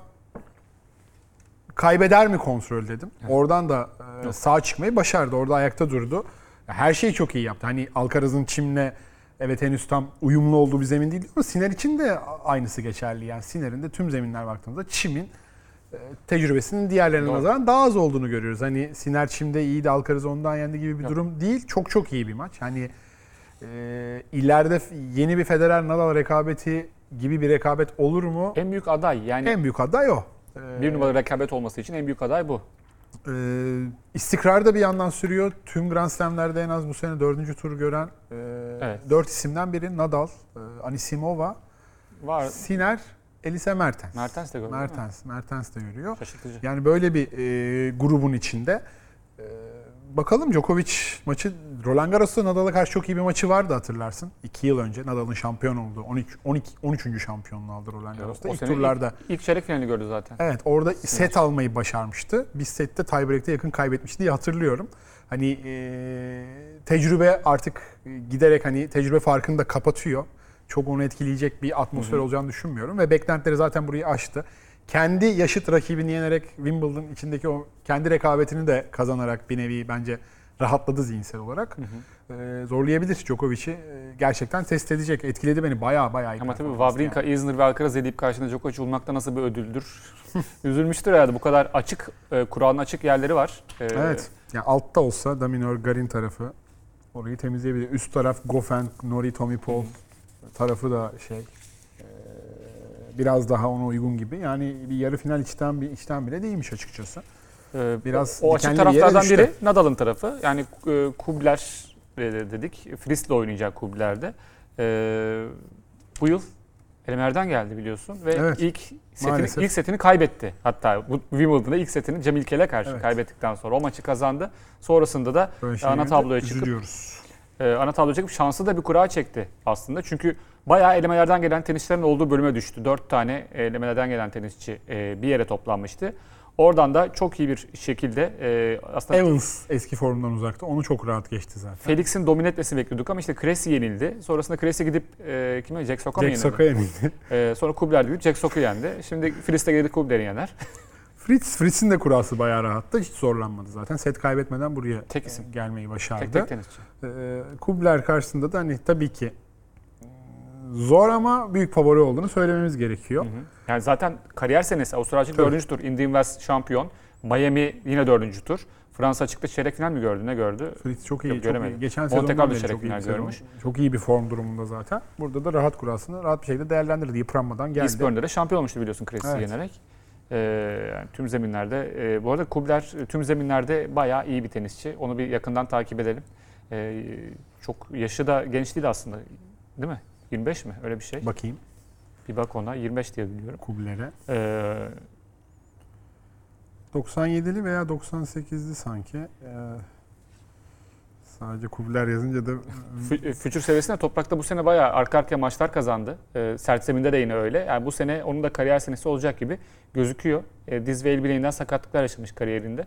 kaybeder mi kontrol dedim. Oradan da e, sağ çıkmayı başardı. Orada ayakta durdu. Her şeyi çok iyi yaptı. Hani Alcaraz'ın Çim'le evet henüz tam uyumlu olduğu bir zemin değil ama Siner için de aynısı geçerli. Yani Siner'in de tüm zeminler baktığımızda Çim'in e, tecrübesinin diğerlerine Doğru. nazaran daha az olduğunu görüyoruz. Hani Siner Çim'de iyiydi Alcaraz ondan yendi gibi bir Yok. durum değil. Çok çok iyi bir maç. Hani e, ileride yeni bir Federer Nadal rekabeti gibi bir rekabet olur mu? En büyük aday yani En büyük aday o. E, bir numaralı rekabet olması için en büyük aday bu. E, istikrar da bir yandan sürüyor. Tüm Grand Slam'lerde en az bu sene dördüncü tur gören e, Evet. dört isimden biri Nadal, e, Anisimova, Var. Siner, Elise Mertens. Mertens de mi? Mertens, Mertens de yürüyor. Şaşırtıcı. Yani böyle bir e, grubun içinde. Bakalım Djokovic maçı Roland Garros'ta Nadal'a karşı çok iyi bir maçı vardı hatırlarsın. 2 yıl önce Nadal'ın şampiyon olduğu 13 12 13. şampiyonluğu aldı Roland Garros'ta. O İlk turlarda. ilk, ilk çeyrek finali gördü zaten. Evet orada set almayı başarmıştı. Bir sette tiebreak'te yakın kaybetmişti diye hatırlıyorum. Hani e, tecrübe artık giderek hani tecrübe farkını da kapatıyor. Çok onu etkileyecek bir atmosfer olacağını düşünmüyorum ve beklentileri zaten burayı aştı. Kendi yaşıt rakibini yenerek Wimbledon içindeki o kendi rekabetini de kazanarak bir nevi bence rahatladı zihinsel olarak. E, zorlayabilir Djokovic'i. E, gerçekten test edecek. Etkiledi beni bayağı. iyi Ama tabii Wawrinka, Isner ve Alcaraz edip karşında Djokovic bulmakta nasıl bir ödüldür? Üzülmüştür herhalde. Bu kadar açık, e, Kur'an'ın açık yerleri var. E, Evet. Yani altta olsa Daminor Garin tarafı orayı temizleyebilir. Üst taraf Goffin, Nori, Tommy Paul tarafı da şey biraz daha ona uygun gibi. Yani bir yarı final içten bir içten bile değilmiş açıkçası. e, Biraz o açık bir yere taraflardan düştü. biri Nadal'ın tarafı. Yani e, Kubler e, dedik. Fritz'le oynayacak Kubler'de. E, bu yıl elemelerden geldi biliyorsun ve Evet. ilk setini, Maalesef. ilk setini kaybetti. Hatta Wimbledon'da ilk setini Cem İlkel'e karşı Evet. kaybettikten sonra o maçı kazandı. Sonrasında da Böyle şey ana tabloya çıkıp üzülüyoruz. e, ana tabloya çıkıp şansı da bir kura çekti aslında. Çünkü bayağı elemelerden gelen tenisçilerin olduğu bölüme düştü. Dört tane elemelerden gelen tenisçi e, bir yere toplanmıştı. Oradan da çok iyi bir şekilde e, aslında Evans eski formdan uzakta. Onu çok rahat geçti zaten. Felix'in domine etmesini bekliyorduk ama işte Cressy yenildi. Sonrasında Cressy gidip e, kime? Jack Sock'a mı Jack yenildi? Sock'a yenildi. E, sonra Kubler gidip Jack Sock'u yendi. Şimdi Fritz de gelip Kubler'i yener. Fritz, Fritz'in de kurası bayağı rahattı. Hiç zorlanmadı zaten. Set kaybetmeden buraya Tek isim. gelmeyi başardı. Tek tek tenisçi. Kubler karşısında da hani tabii ki zor ama büyük favori olduğunu söylememiz gerekiyor. Hı hı. Yani zaten kariyer senesi Avustralya açık Tabii. 4. tur, Indian Wells şampiyon, Miami yine 4. tur. Fransa açıkta çeyrek final mi gördü? Ne gördü? Fritz çok iyi, Yok, çok göremedim. iyi. Geçen sezondan Carlo beri çeyrek çok iyi, final bir sezon. görmüş. çok iyi bir form durumunda zaten. Burada da rahat kurasını rahat bir şekilde değerlendirdi. Yıpranmadan geldi. Eastbourne'de de şampiyon olmuştu biliyorsun Cressy Evet. yenerek. Ee, yani tüm zeminlerde. e, bu arada Kubler e, tüm zeminlerde bayağı iyi bir tenisçi. Onu bir yakından takip edelim. Ee, çok yaşı da genç değil aslında. Değil mi? 25 mi? Öyle bir şey. Bakayım Bir bak ona. 25 diye biliyorum. Kubler'e. Ee, 97'li veya 98'li sanki. Ee, sadece Kubler yazınca da Fü- Future seviyesinde toprakta bu sene bayağı arka arkaya maçlar kazandı. Ee, sert zeminde de yine öyle. Yani bu sene onun da kariyer senesi olacak gibi gözüküyor. Ee, diz ve el bileğinden sakatlıklar yaşamış kariyerinde.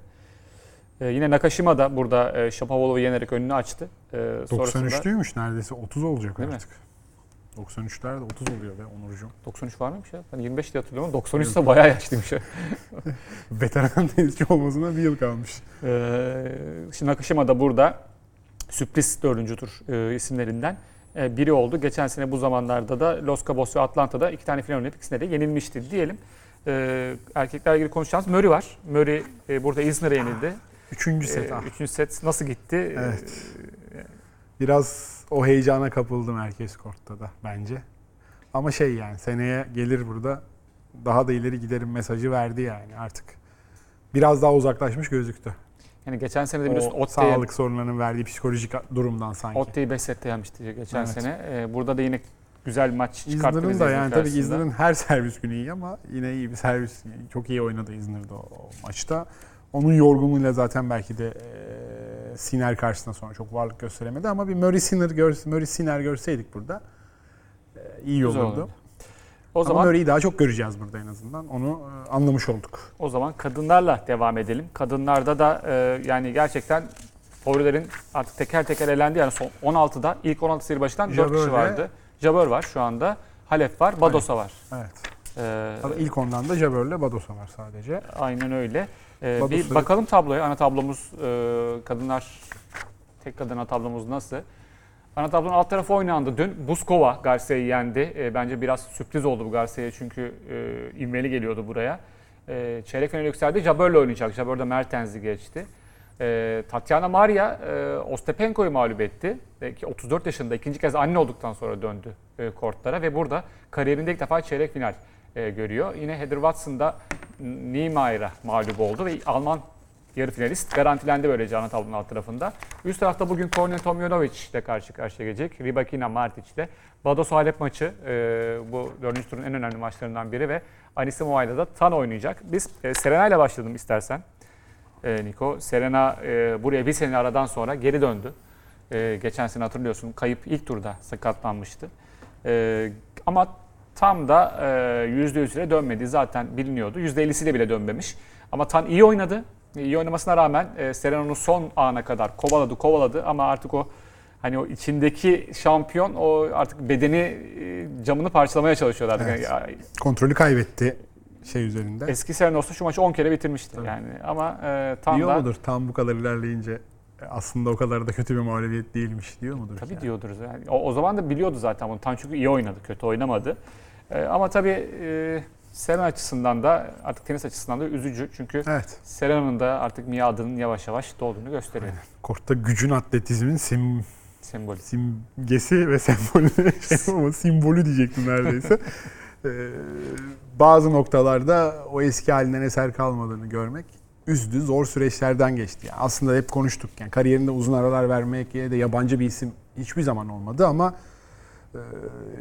Ee, yine Nakashima da burada e, Shapovalov'u yenerek önünü açtı. Ee, sonrasında 93'lüymüş neredeyse 30 olacak Değil mi? Artık. 93'lerde 30 oluyor be Onurcuğum. 93 var mıymış ya? Ben 25 diye hatırlıyorum ama 93 ise bayağı yaşlıymış. Veteran tenisçi olmasına bir yıl kalmış. Ee, şimdi Nakashima da burada sürpriz dördüncü tur e, isimlerinden. e, biri oldu. Geçen sene bu zamanlarda da Los Cabos ve Atlanta'da iki tane final oynayıp ikisine de yenilmişti diyelim. E, erkeklerle ilgili konuşacağımız Murray var. Murray e, burada Isner'e yenildi. Üçüncü set. E, ah. üçüncü set nasıl gitti? Evet. Biraz o heyecana kapıldım herkes kortta da bence. Ama şey yani seneye gelir burada daha da ileri giderim mesajı verdi yani artık. Biraz daha uzaklaşmış gözüktü. Yani geçen sene de biliyorsun O Otte'ye sağlık sorunlarının verdiği psikolojik durumdan sanki. Otte'yi 5 sette yenmişti geçen Evet. sene. E, burada da yine güzel bir maç çıkarttı. İzner'ın bize da İzmir yani tabii. İzner'ın her servis günü iyi ama yine iyi bir servis. Çok iyi oynadı İzner'de o, o maçta. Onun yorgunluğuyla zaten belki de e, Siner karşısında sonra çok varlık gösteremedi ama bir Murray Sinner, gör, Murray Sinner görseydik burada e, iyi Güzel olurdu. olurdu. O Ama zaman Murray'i daha çok göreceğiz burada en azından. Onu e, anlamış olduk. O zaman kadınlarla devam edelim. Kadınlarda da e, yani gerçekten favorilerin artık teker teker elendi. Yani son 16'da ilk 16 seri başından 4 Jabeur kişi vardı. Jabeur var şu anda. Halep var, Badosa var. Evet. E, Tabii ilk ondan da Jabeur'le Badosa var sadece. aynen öyle. E, bir bakalım tabloya. Ana tablomuz e, kadınlar tek kadın ana tablomuz nasıl? Ana tablonun alt tarafı oynandı dün. Buskova Garcia'yı yendi. E, bence biraz sürpriz oldu bu Garcia'ya çünkü e, ivmeli geliyordu buraya. E, çeyrek final yükseldi. Jabber'le oynayacak. Jabber de Mertens'i geçti. E, Tatiana Maria e, Ostapenko'yu mağlup etti. E, ki 34 yaşında ikinci kez anne olduktan sonra döndü e, kortlara ve burada kariyerinde ilk defa çeyrek final e, görüyor. Yine Heather Watson da Niemeyer'a mağlup oldu ve Alman yarı finalist garantilendi böylece ana tablonun alt tarafında. Üst tarafta bugün Kornet Tomjanovic ile karşı karşıya gelecek. Rybakina Martic ile. Bados Halep maçı e, bu dördüncü turun en önemli maçlarından biri ve Anisimova da Tan oynayacak. Biz e, Serena ile başladım istersen. E, Niko. Serena e, buraya bir sene aradan sonra geri döndü. E, geçen sene hatırlıyorsun kayıp ilk turda sakatlanmıştı. E, ama tam da e, %100'üne dönmedi. Zaten biliniyordu. %50'siyle bile dönmemiş. Ama Tan iyi oynadı. İyi oynamasına rağmen e, Serena'nın son ana kadar kovaladı kovaladı ama artık o hani o içindeki şampiyon o artık bedeni e, camını parçalamaya çalışıyordu artık. Evet. Yani, Kontrolü kaybetti şey üzerinde. eski Serena olsa şu maçı 10 kere bitirmişti Tabii. yani ama e, Tan Diyor da mudur tam bu kadar ilerleyince aslında o kadar da kötü bir mağlubiyet değilmiş diyor mudur? Tabii yani? diyordur. Yani o, o zaman da biliyordu zaten bunu. Tan çünkü iyi oynadı, kötü oynamadı. Ee, ama tabii e, Serena açısından da artık tenis açısından da üzücü. Çünkü Evet. Serena'nın da artık miadının yavaş yavaş dolduğunu gösteriyor. Kortta gücün atletizmin sim, Sembol. simgesi ve sembolü ama simbolü diyecektim neredeyse. Ee, bazı noktalarda o eski halinden eser kalmadığını görmek üzdü. Zor süreçlerden geçti. Yani aslında hep konuştuk. Yani kariyerinde uzun aralar vermek de yabancı bir isim hiçbir zaman olmadı ama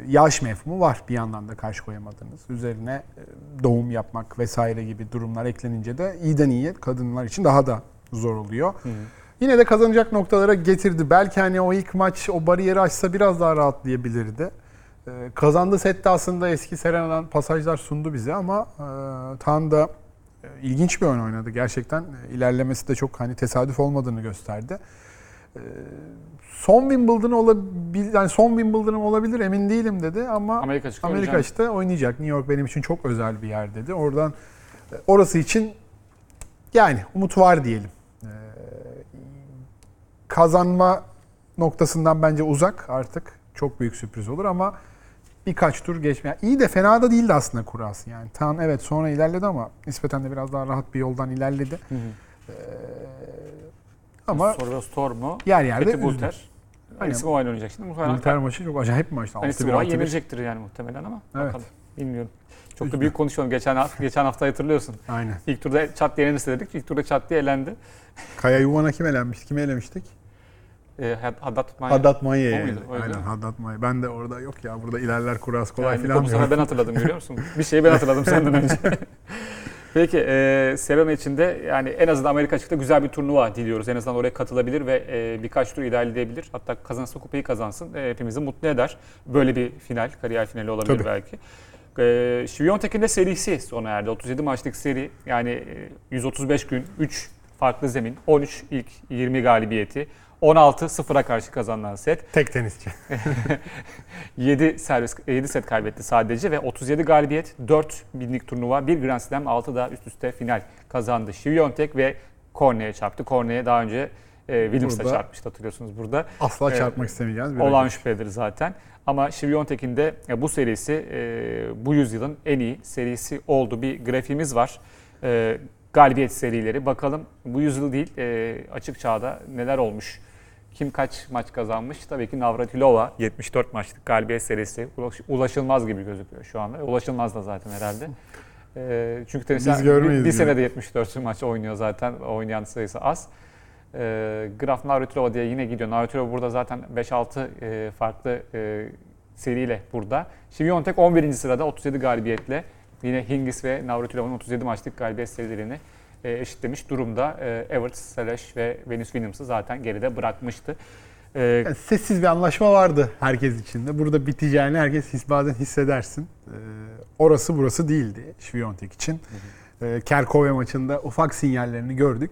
yaş mefhumu var bir yandan da karşı koyamadığınız. Üzerine e, doğum yapmak vesaire gibi durumlar eklenince de iyiden iyiye kadınlar için daha da zor oluyor. Yine de kazanacak noktalara getirdi. Belki hani o ilk maç o bariyeri açsa biraz daha rahatlayabilirdi. Ee, kazandığı sette aslında eski Serena'dan pasajlar sundu bize ama e, Tan da e, ilginç bir oyun oynadı. Gerçekten e, ilerlemesi de çok hani tesadüf olmadığını gösterdi. Ee, son Wimbledon olabilir, yani son Wimbledon'ım olabilir emin değilim dedi ama Amerika Amerika işte oynayacak. New York benim için çok özel bir yer dedi. Oradan e, orası için yani umut var diyelim. Ee, kazanma noktasından bence uzak artık. Çok büyük sürpriz olur ama birkaç tur geçme. Yani iyi de fena da değildi aslında kurası yani. Tan evet sonra ilerledi ama nispeten de biraz daha rahat bir yoldan ilerledi. Hı hı. Ee, ama Sorva Storm'u, yer yerde Peti üzdü. Bulter. Aynen. Oynayacak şimdi. Muhtemelen Bulter maçı çok acayip bir maçtı. 6-1, Anisimova 6-1. yenilecektir yani muhtemelen ama Evet. bakalım. Bilmiyorum. Çok da büyük konuşalım. Geçen hafta, geçen hafta hatırlıyorsun. Aynen. İlk turda çat diye yenilirse dedik. İlk turda çat diye elendi. Kaya Yuvan'a kim elenmişti? Kimi elemiştik? E, Haddad Tutmanya. Haddad? Oydu. Aynen Haddad Maya. Ben de orada yok ya burada ilerler kuras kolay Yani filan bu sefer ben hatırladım görüyor musun? Bir şeyi ben hatırladım senden önce. Peki e, Serena için de yani en azından Amerika açıkta güzel bir turnuva diliyoruz. En azından oraya katılabilir ve e, birkaç tur ilerleyebilir. Hatta kazanırsa kupayı kazansın. E, hepimizi mutlu eder. Böyle bir final, kariyer finali olabilir Tabii. belki. E, Şiviyontek'in de serisi sona erdi. 37 maçlık seri yani e, 135 gün, 3 farklı zemin, 13 ilk 20 galibiyeti. 16 sıfıra karşı kazanılan set. Tek tenisçi. 7 servis 7 set kaybetti sadece ve 37 galibiyet, 4 binlik turnuva, 1 Grand Slam, 6 da üst üste final kazandı. Şiviyontek ve Korne'ye çarptı. Korne'ye daha önce E, Williams'la çarpmıştı hatırlıyorsunuz burada. Asla Evet. çarpmak istemeyeceğiz. Olan rakip. şüphedir zaten. Ama Şiviyontek'in de e, bu serisi e, bu yüzyılın en iyi serisi oldu. Bir grafiğimiz var. E, galibiyet serileri. Bakalım bu yüzyıl değil e, açık çağda neler olmuş. Kim kaç maç kazanmış? Tabii ki Navratilova 74 maçlık galibiyet serisi. Ulaş- Ulaşılmaz gibi gözüküyor şu anda. Ulaşılmaz da zaten herhalde. E, çünkü görmeyiz bir, bir senede 74 maç oynuyor zaten. Oynayan sayısı az. E, Graf Navratilova diye yine gidiyor. Navratilova burada zaten 5-6 e, farklı e, seriyle burada. Şiviyontek 11. sırada 37 galibiyetle yine Hingis ve Navratilova'nın 37 maçlık galibiyet serilerini e, eşitlemiş durumda. E, Everett, Seleş ve Venus Williams'ı zaten geride bırakmıştı. E, Yani sessiz bir anlaşma vardı herkes içinde. Burada biteceğini herkes his, bazen hissedersin. Ee, orası burası değildi Şviyontek için. Ee, Kerkove maçında ufak sinyallerini gördük.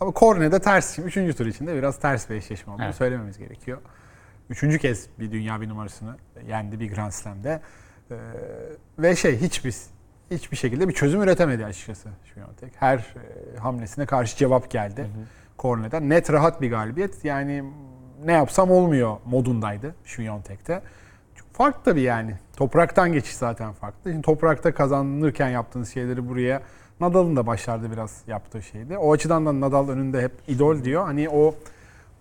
Ama Korne'de ters. Üçüncü tur içinde biraz ters bir eşleşme olduğunu Evet. söylememiz gerekiyor. Üçüncü kez bir dünya bir numarasını yendi bir Grand Slam'de. Ee, ve şey hiçbir hiçbir şekilde bir çözüm üretemedi açıkçası Şviyontek. Her e, hamlesine karşı cevap geldi. Korne'den. Net rahat bir galibiyet. Yani ne yapsam olmuyor modundaydı Şviyontek'te. Çok farklı tabii yani. Topraktan geçiş zaten farklı. Şimdi toprakta kazanırken yaptığınız şeyleri buraya Nadal'ın da başlarda biraz yaptığı şeydi. O açıdan da Nadal önünde hep idol diyor. Hani o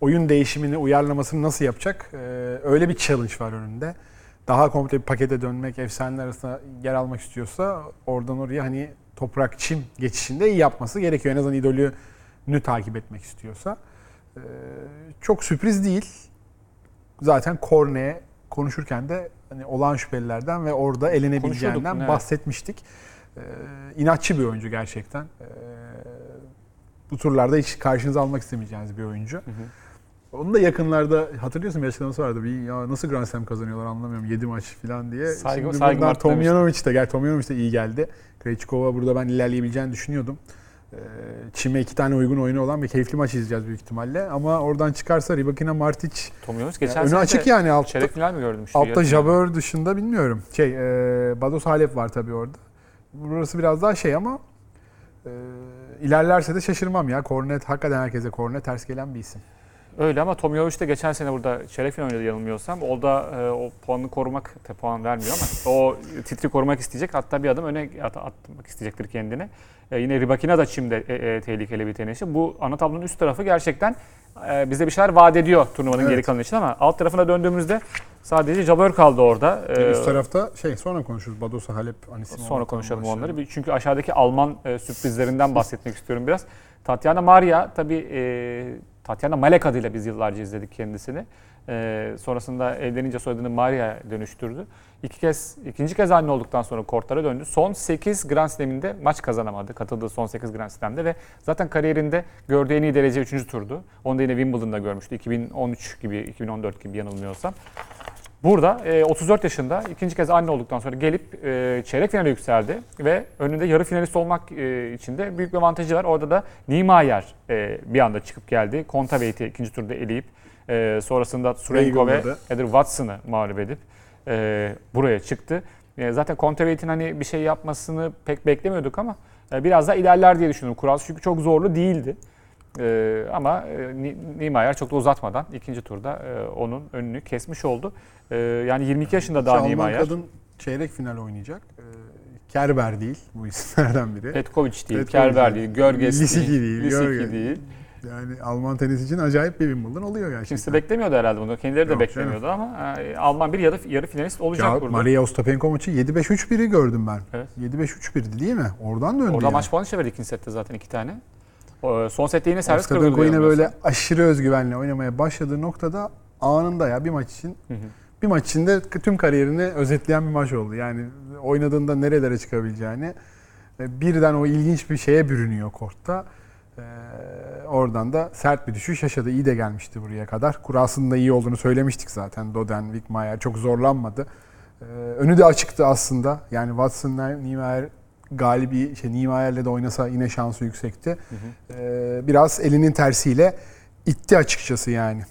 oyun değişimini, uyarlamasını nasıl yapacak? Ee, öyle bir challenge var önünde. Daha komple bir pakete dönmek, efsaneler arasında yer almak istiyorsa oradan oraya hani toprak çim geçişinde iyi yapması gerekiyor. En azından idolünü takip etmek istiyorsa. Ee, çok sürpriz değil. Zaten Korne'ye konuşurken de hani olan şüphelilerden ve orada elenebileceğinden evet. bahsetmiştik. Ee, inatçı bir oyuncu gerçekten. Ee, bu turlarda hiç karşınıza almak istemeyeceğiniz bir oyuncu. Onun da yakınlarda hatırlıyorsun bir açıklaması vardı. Bir, ya nasıl Grand Slam kazanıyorlar anlamıyorum. 7 maç falan diye. Saygı- Şimdi saygı buradan. Tomjanovic de gel Tomjanovic de iyi geldi. Krejcikova burada ben ilerleyebileceğini düşünüyordum. Ee, Çim'e iki tane uygun oyunu olan bir keyifli maç izleyeceğiz büyük ihtimalle. Ama oradan çıkarsa Rybakina Martic Tomjanovic geçen önü sene açık yani. Altta, çeyrek final mi gördüm? şu altta? Jabeur dışında bilmiyorum. Şey, e, Bados Halep var tabii orada. Burası biraz daha şey ama e, ilerlerse de şaşırmam ya. Kornet hakikaten herkese kornet ters gelen bir isim. Öyle ama Tomjanovic de geçen sene burada çeyrek final oynadı yanılmıyorsam. O da e, o puanını korumak, te puan vermiyor ama o titri korumak isteyecek. Hatta bir adım öne at- atmak isteyecektir kendine. E, yine Rybakina da Çim'de e, e, tehlikeli bir tenisçi. Bu ana tablonun üst tarafı gerçekten e, bize bir şeyler vaat ediyor turnuvanın Evet. geri kalanı için ama alt tarafına döndüğümüzde sadece Jabeur kaldı orada. E, Üst tarafta şey sonra konuşuruz. Bados Halep, Anisimova. Sonra konuşalım başlayalım. onları. Çünkü aşağıdaki Alman e, sürprizlerinden bahsetmek istiyorum biraz. Tatiana Maria tabii e, Tatiana Malek adıyla biz yıllarca izledik kendisini. E, sonrasında evlenince soyadını Maria dönüştürdü. İki kez, ikinci kez anne olduktan sonra kortlara döndü. Son 8 Grand Slam'inde maç kazanamadı. Katıldığı son 8 Grand Slam'de ve zaten kariyerinde gördüğü en iyi derece 3. turdu. Onu da yine Wimbledon'da görmüştü. 2013 gibi, 2014 gibi yanılmıyorsam. Burada e, 34 yaşında ikinci kez anne olduktan sonra gelip e, çeyrek finale yükseldi ve önünde yarı finalist olmak e, için de büyük bir avantajı var. Orada da Niemeyer e, bir anda çıkıp geldi. Kontaveit'i ikinci turda eleyip e, sonrasında Surenko ve. Heather Watson'ı mağlup edip e, buraya çıktı. E, zaten Kontaveit'in hani bir şey yapmasını pek beklemiyorduk ama e, biraz daha ilerler diye düşünüyorum. Kural çünkü çok zorlu değildi. Ee, ama e, Ni- Niemeyer çok da uzatmadan ikinci turda e, onun önünü kesmiş oldu. Ee, yani 22 yaşında daha Alman Niemeyer. kadın çeyrek final oynayacak. Ee, Kerber değil bu isimlerden biri. Petkovic değil, Petkovic Kerber değil, Görges Lisicki değil, değil, Lisicki Görges. değil. Yani Alman tenis için acayip bir Wimbledon oluyor gerçekten. Kimse beklemiyordu herhalde bunu. Kendileri de Yok beklemiyordu ama e, Alman bir yarı, yarı finalist olacak Ya burada. Maria Ostapenko maçı 7-5-3-1'i gördüm ben. Evet. 7-5-3-1'di değil mi? Oradan döndü Orada yani. maç puanı çevirdi ikinci sette zaten iki tane. O, son sette yine servis kırıldı. Ostapenko yine böyle aşırı özgüvenle oynamaya başladığı noktada anında ya bir maç için Hı hı. bir maç içinde tüm kariyerini özetleyen bir maç oldu. Yani oynadığında nerelere çıkabileceğini birden o ilginç bir şeye bürünüyor kortta. Ee, oradan da sert bir düşüş yaşadı. İyi de gelmişti buraya kadar. Kurasının da iyi olduğunu söylemiştik zaten. Doden, Wickmeyer çok zorlanmadı. Ee, önü de açıktı aslında. Yani Watson, Niemeyer galibi, şey Niemeyer'le de oynasa yine şansı yüksekti. Ee, biraz elinin tersiyle itti açıkçası yani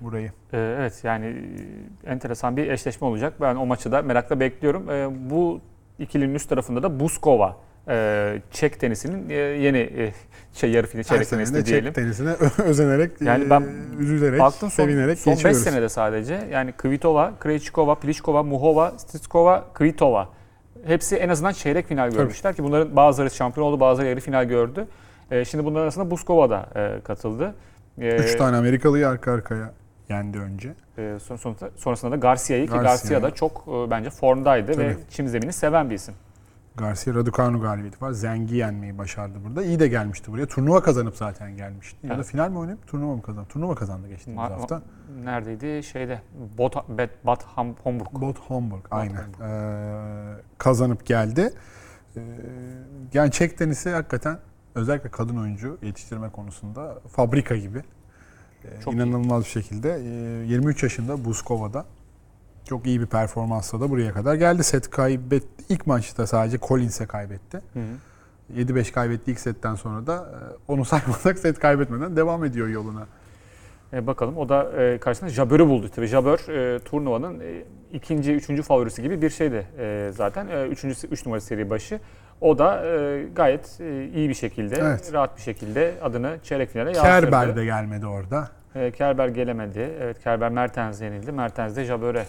burayı. Ee, Evet yani e, enteresan bir eşleşme olacak. Ben o maçı da merakla bekliyorum. Ee, Bu ikilinin üst tarafında da Buskova e, Çek tenisinin e, yeni e, şey yarı final çeyrek de diyelim. Çek tenisine özenerek, Yani e, ben üzülerek, Baktım son, sevinerek son 5 geçiyoruz. senede sadece yani Kvitova, Krejcikova, Pliskova, Muhova, Stitskova, Kvitova hepsi en azından çeyrek final görmüşler ki bunların bazıları şampiyon oldu, bazıları yarı final gördü. E, şimdi bunların arasında Buskova da e, katıldı. E, Üç tane Amerikalıyı arka arkaya yendi önce. e, son, sonrasında da Garcia'yı ki Garcia. Da çok e, bence formdaydı ve Tabii. çim zemini seven bir isim. Garcia Raducanu galibiyeti var. Zengi yenmeyi başardı burada. İyi de gelmişti buraya. Turnuva kazanıp zaten gelmişti. Ya da Evet. final mi oynayıp turnuva mı kazandı? Turnuva kazandı geçtiğimiz Ma- hafta. Neredeydi? Şeyde Bot, Bet, Bad Ham, Homburg. Bot Homburg aynen. Homburg. Ee, kazanıp geldi. Ee, yani Çek tenisi hakikaten özellikle kadın oyuncu yetiştirme konusunda fabrika gibi. Ee, Çok iyi. inanılmaz bir şekilde. Ee, 23 yaşında Buskova'da çok iyi bir performansla da buraya kadar geldi. Set kaybetti. İlk maçta sadece Collins'e kaybetti. Hı hı. 7-5 kaybetti ilk setten sonra da e, onu saymasak set kaybetmeden devam ediyor yoluna. E, bakalım o da e, karşısında Jabber'ı buldu. Tabii Jabber e, turnuvanın e, ikinci, üçüncü favorisi gibi bir şeydi e, zaten. E, üçüncü, üç numara seri başı. O da e, gayet e, iyi bir şekilde, Evet. rahat bir şekilde adını çeyrek finale yazdırdı. Kerber de gelmedi orada. E, Kerber gelemedi. Evet Kerber Mertens yenildi. Mertens de Jabber'e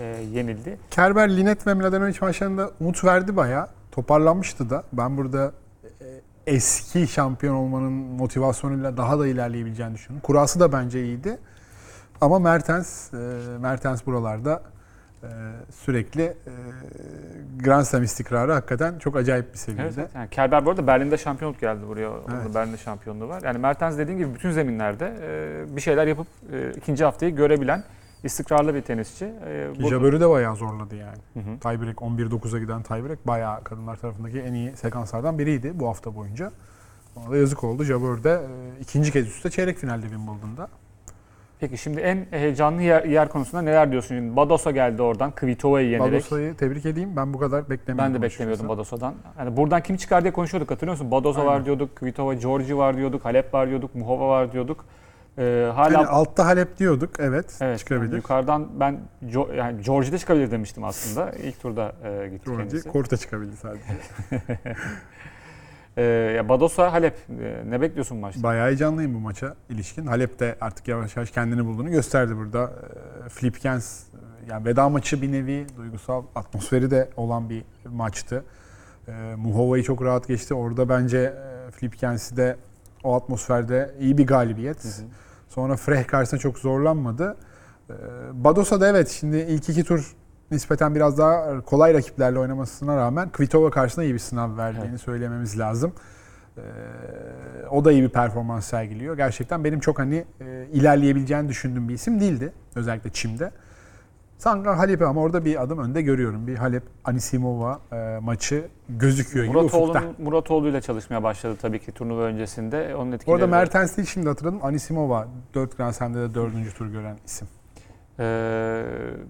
e, yenildi. Kerber, Linet ve Mladenovic maçlarında umut verdi bayağı. Toparlanmıştı da. Ben burada e, eski şampiyon olmanın motivasyonuyla daha da ilerleyebileceğini düşünüyorum. Kurası da bence iyiydi. Ama Mertens, e, Mertens buralarda e, sürekli e, Grand Slam istikrarı hakikaten çok acayip bir seviyede. Evet, evet. Yani Kerber bu arada Berlin'de şampiyonluk geldi buraya. Evet. Berlin'de şampiyonluğu var. Yani Mertens dediğim gibi bütün zeminlerde e, bir şeyler yapıp e, ikinci haftayı görebilen istikrarlı bir tenisçi. E, Ki bu- Jabber'ı de bayağı zorladı yani. Hı hı. Tiebreak 11-9'a giden tiebreak bayağı kadınlar tarafındaki en iyi sekanslardan biriydi bu hafta boyunca. Ona da yazık oldu. Jabber de e, ikinci kez üstte çeyrek finalde Wimbledon'da. Peki şimdi en heyecanlı yer, yer konusunda neler diyorsun? Şimdi Badosa geldi oradan Kvitova'yı yenerek. Badosa'yı tebrik edeyim. Ben bu kadar beklemiyordum. ben de beklemiyordum. Badosa'dan. Yani buradan kim çıkar diye konuşuyorduk hatırlıyor musun? Badosa Aynen. var diyorduk, Kvitova, Georgi var diyorduk, Halep var diyorduk, Muhova var diyorduk. Ee, hala Yani altta Halep diyorduk. Evet, evet, çıkabilir. yani yukarıdan ben Jo- yani Georgi de çıkabilir demiştim aslında. İlk turda e, gitti Georgi kendisi. korta çıkabildi sadece. Ee, ya Badosa, Halep e, ne bekliyorsun maçta? Bayağı heyecanlıyım bu maça ilişkin. Halep de artık yavaş yavaş kendini bulduğunu gösterdi burada. Ee, Flipkens e, yani veda maçı bir nevi duygusal atmosferi de olan bir maçtı. Ee, Muhova'yı çok rahat geçti. Orada bence e, Flipkens'i de o atmosferde iyi bir galibiyet. Hı hı. Sonra Freh karşısında çok zorlanmadı. Ee, Badosa da evet şimdi ilk iki tur nispeten biraz daha kolay rakiplerle oynamasına rağmen Kvitova karşısında iyi bir sınav verdiğini Evet. söylememiz lazım. Ee, o da iyi bir performans sergiliyor. Gerçekten benim çok hani e, ilerleyebileceğini düşündüğüm bir isim değildi. Özellikle çimde. Sanki Halep'i ama orada bir adım önde görüyorum. Bir Halep Anisimova e, maçı gözüküyor gibi ufukta. Muratoğlu ile çalışmaya başladı tabii ki turnuva öncesinde. Onun etkileri Orada Mertens değil şimdi hatırladım. Anisimova 4 Grand Slam'de de 4. tur gören isim. Ee,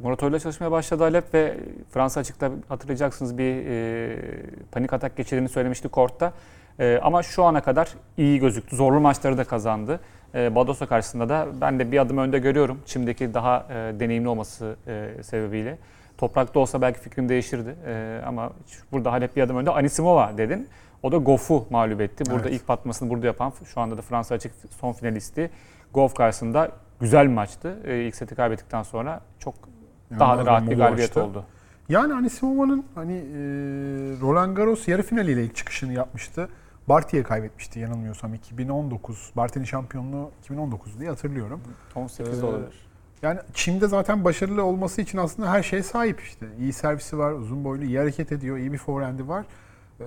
Muratoğlu ile çalışmaya başladı Halep ve Fransa açıkta hatırlayacaksınız bir e, panik atak geçirdiğini söylemişti kortta. E, ama şu ana kadar iyi gözüktü. Zorlu maçları da kazandı. E, Badosa karşısında da ben de bir adım önde görüyorum. Çim'deki daha e, deneyimli olması e, sebebiyle. Toprakta olsa belki fikrim değişirdi. E, ama burada Halep bir adım önde. Anisimova dedin. O da Goff'u mağlup etti. Burada Evet. ilk patmasını burada yapan şu anda da Fransa açık son finalisti. Goff karşısında güzel bir maçtı. İlk seti kaybettikten sonra çok daha İnanılmaz rahat bir galibiyet açtı. oldu. Yani Anisimova'nın hani e, Roland Garros yarı finaliyle ilk çıkışını yapmıştı. Barty'ye kaybetmişti yanılmıyorsam 2019. Barty'nin şampiyonluğu 2019 diye hatırlıyorum. 18 Ee, olabilir. Yani Çim'de zaten başarılı olması için aslında her şeye sahip işte. İyi servisi var, uzun boylu, iyi hareket ediyor, iyi bir forehand'i var. Ee,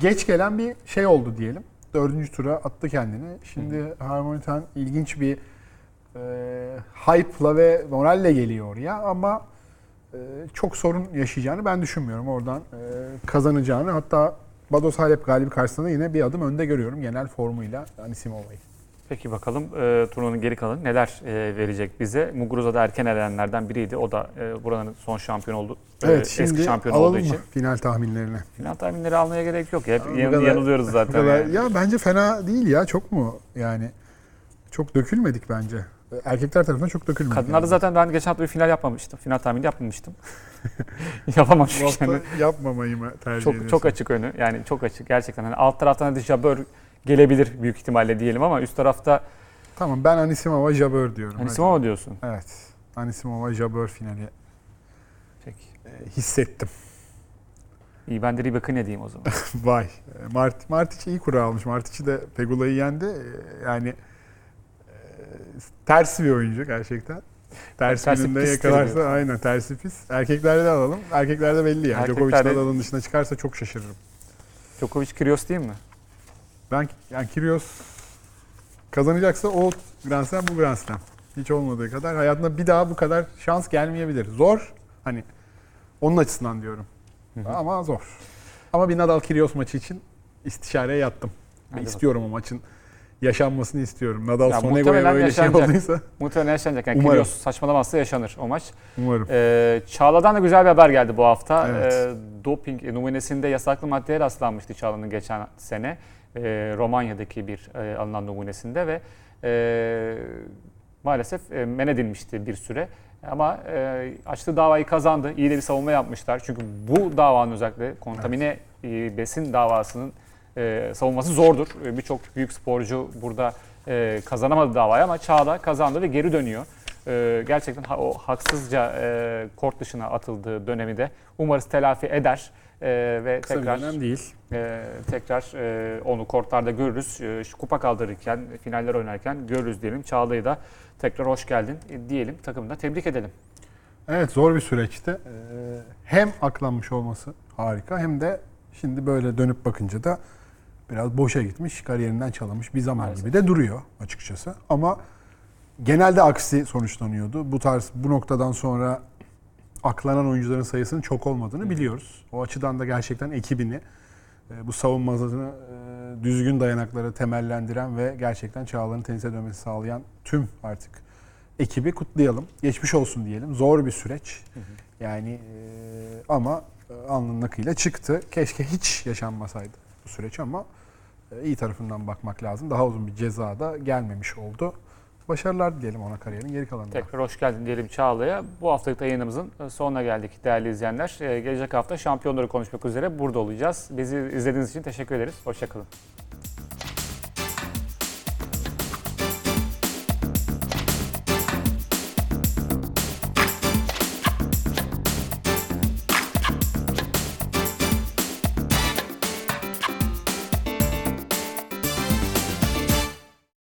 geç gelen bir şey oldu diyelim. Dördüncü tura attı kendini. Şimdi Harmonitan ilginç bir e, hype'la ve moralle geliyor oraya ama e, çok sorun yaşayacağını ben düşünmüyorum. Oradan e, kazanacağını hatta Bados Halep galibi karşısında da yine bir adım önde görüyorum genel formuyla Anisimova'yı. Peki bakalım e, turnuvanın geri kalanı neler e, verecek bize? Muguruza da erken elenenlerden biriydi. O da e, buranın son şampiyon oldu. e, Evet eski şimdi şampiyon alalım olduğu mı için. final tahminlerini? Final tahminleri almaya gerek yok. Hep yan- kadar- yanılıyoruz zaten. kadar- yani. Ya bence fena değil ya çok mu yani çok dökülmedik bence. E, erkekler tarafından çok dökülmedi. Kadınlarda zaten ben geçen hafta bir final yapmamıştım. Final tahmini yapmamıştım. Yapamam çünkü. Yani. yapmamayı mı tercih Çok ediyorsun? çok açık önü. Yani çok açık gerçekten. Hani alt taraftan hadi Jabber gelebilir büyük ihtimalle diyelim ama üst tarafta Tamam ben Anisimova Jabeur diyorum. hani hadi. Diyorsun. Evet. Anisimova Jabeur finali Peki. e, hissettim. İyi ben de Rybak'ı ne diyeyim o zaman. Vay. E, Mart Martic iyi kura almış. Martic de Pegula'yı yendi. E, Yani ters bir oyuncu gerçekten. Ters Tersi pistir yakalarsa aynen tersi pis. Erkeklerde de alalım. Erkeklerde belli yani. Erkeklerde- Nadal'ın dışına çıkarsa çok şaşırırım. Djokovic Kyrgios değil mi? Ben yani Kyrgios kazanacaksa o Grand Slam bu Grand Slam. Hiç olmadığı kadar hayatında bir daha bu kadar şans gelmeyebilir. Zor. Hani onun açısından diyorum. Ama zor. Ama bir Nadal Kyrgios maçı için istişareye yattım. Hadi istiyorum o maçın yaşanmasını istiyorum. Nadal Ya Sonego'ya öyle şey olduysa Muhtemelen yaşanacak. Yani Umarım. Kyrgios saçmalamazsa yaşanır o maç. umarım. Ee, Çağla'dan da güzel bir haber geldi bu hafta. Evet. Ee, doping numunesinde yasaklı maddeye rastlanmıştı Çağla'nın geçen sene. Ee, Romanya'daki bir e, alınan numunesinde ve e, maalesef e, men edilmişti bir süre. Ama e, açtığı davayı kazandı. İyi de bir savunma yapmışlar. Çünkü bu davanın özellikle kontamine e, besin davasının e, savunması zordur. E, Birçok büyük sporcu burada e, kazanamadı davayı ama Çağla kazandı ve geri dönüyor. E, gerçekten ha- o haksızca e, kort dışına atıldığı dönemi de umarız telafi eder E, ve Kısa bir tekrar dönem değil. e, tekrar e, onu kortlarda görürüz. E, şu kupa kaldırırken, finaller oynarken görürüz diyelim. Çağla'yı da tekrar hoş geldin e, diyelim. Takımını da tebrik edelim. Evet zor bir süreçte. Ee, Hem aklanmış olması harika hem de şimdi böyle dönüp bakınca da biraz boşa gitmiş, kariyerinden çalınmış bir zaman Maalesef. gibi de duruyor açıkçası. Ama genelde aksi sonuçlanıyordu. Bu tarz bu noktadan sonra aklanan oyuncuların sayısının çok olmadığını biliyoruz. O açıdan da gerçekten ekibini e, bu savunmasını e, düzgün dayanaklara temellendiren ve gerçekten Çağlar'ın tenise dönmesi sağlayan tüm artık ekibi kutlayalım. Geçmiş olsun diyelim. Zor bir süreç. Yani e, ama alnının akıyla çıktı. Keşke hiç yaşanmasaydı bu süreç ama iyi tarafından bakmak lazım. Daha uzun bir ceza da gelmemiş oldu. Başarılar dileyelim ona kariyerin geri kalanında. Tekrar hoş geldin diyelim Çağla'ya. Bu haftalık yayınımızın e, sonuna geldik değerli izleyenler. E, Gelecek hafta şampiyonları konuşmak üzere burada olacağız. Bizi izlediğiniz için teşekkür ederiz. Hoşçakalın.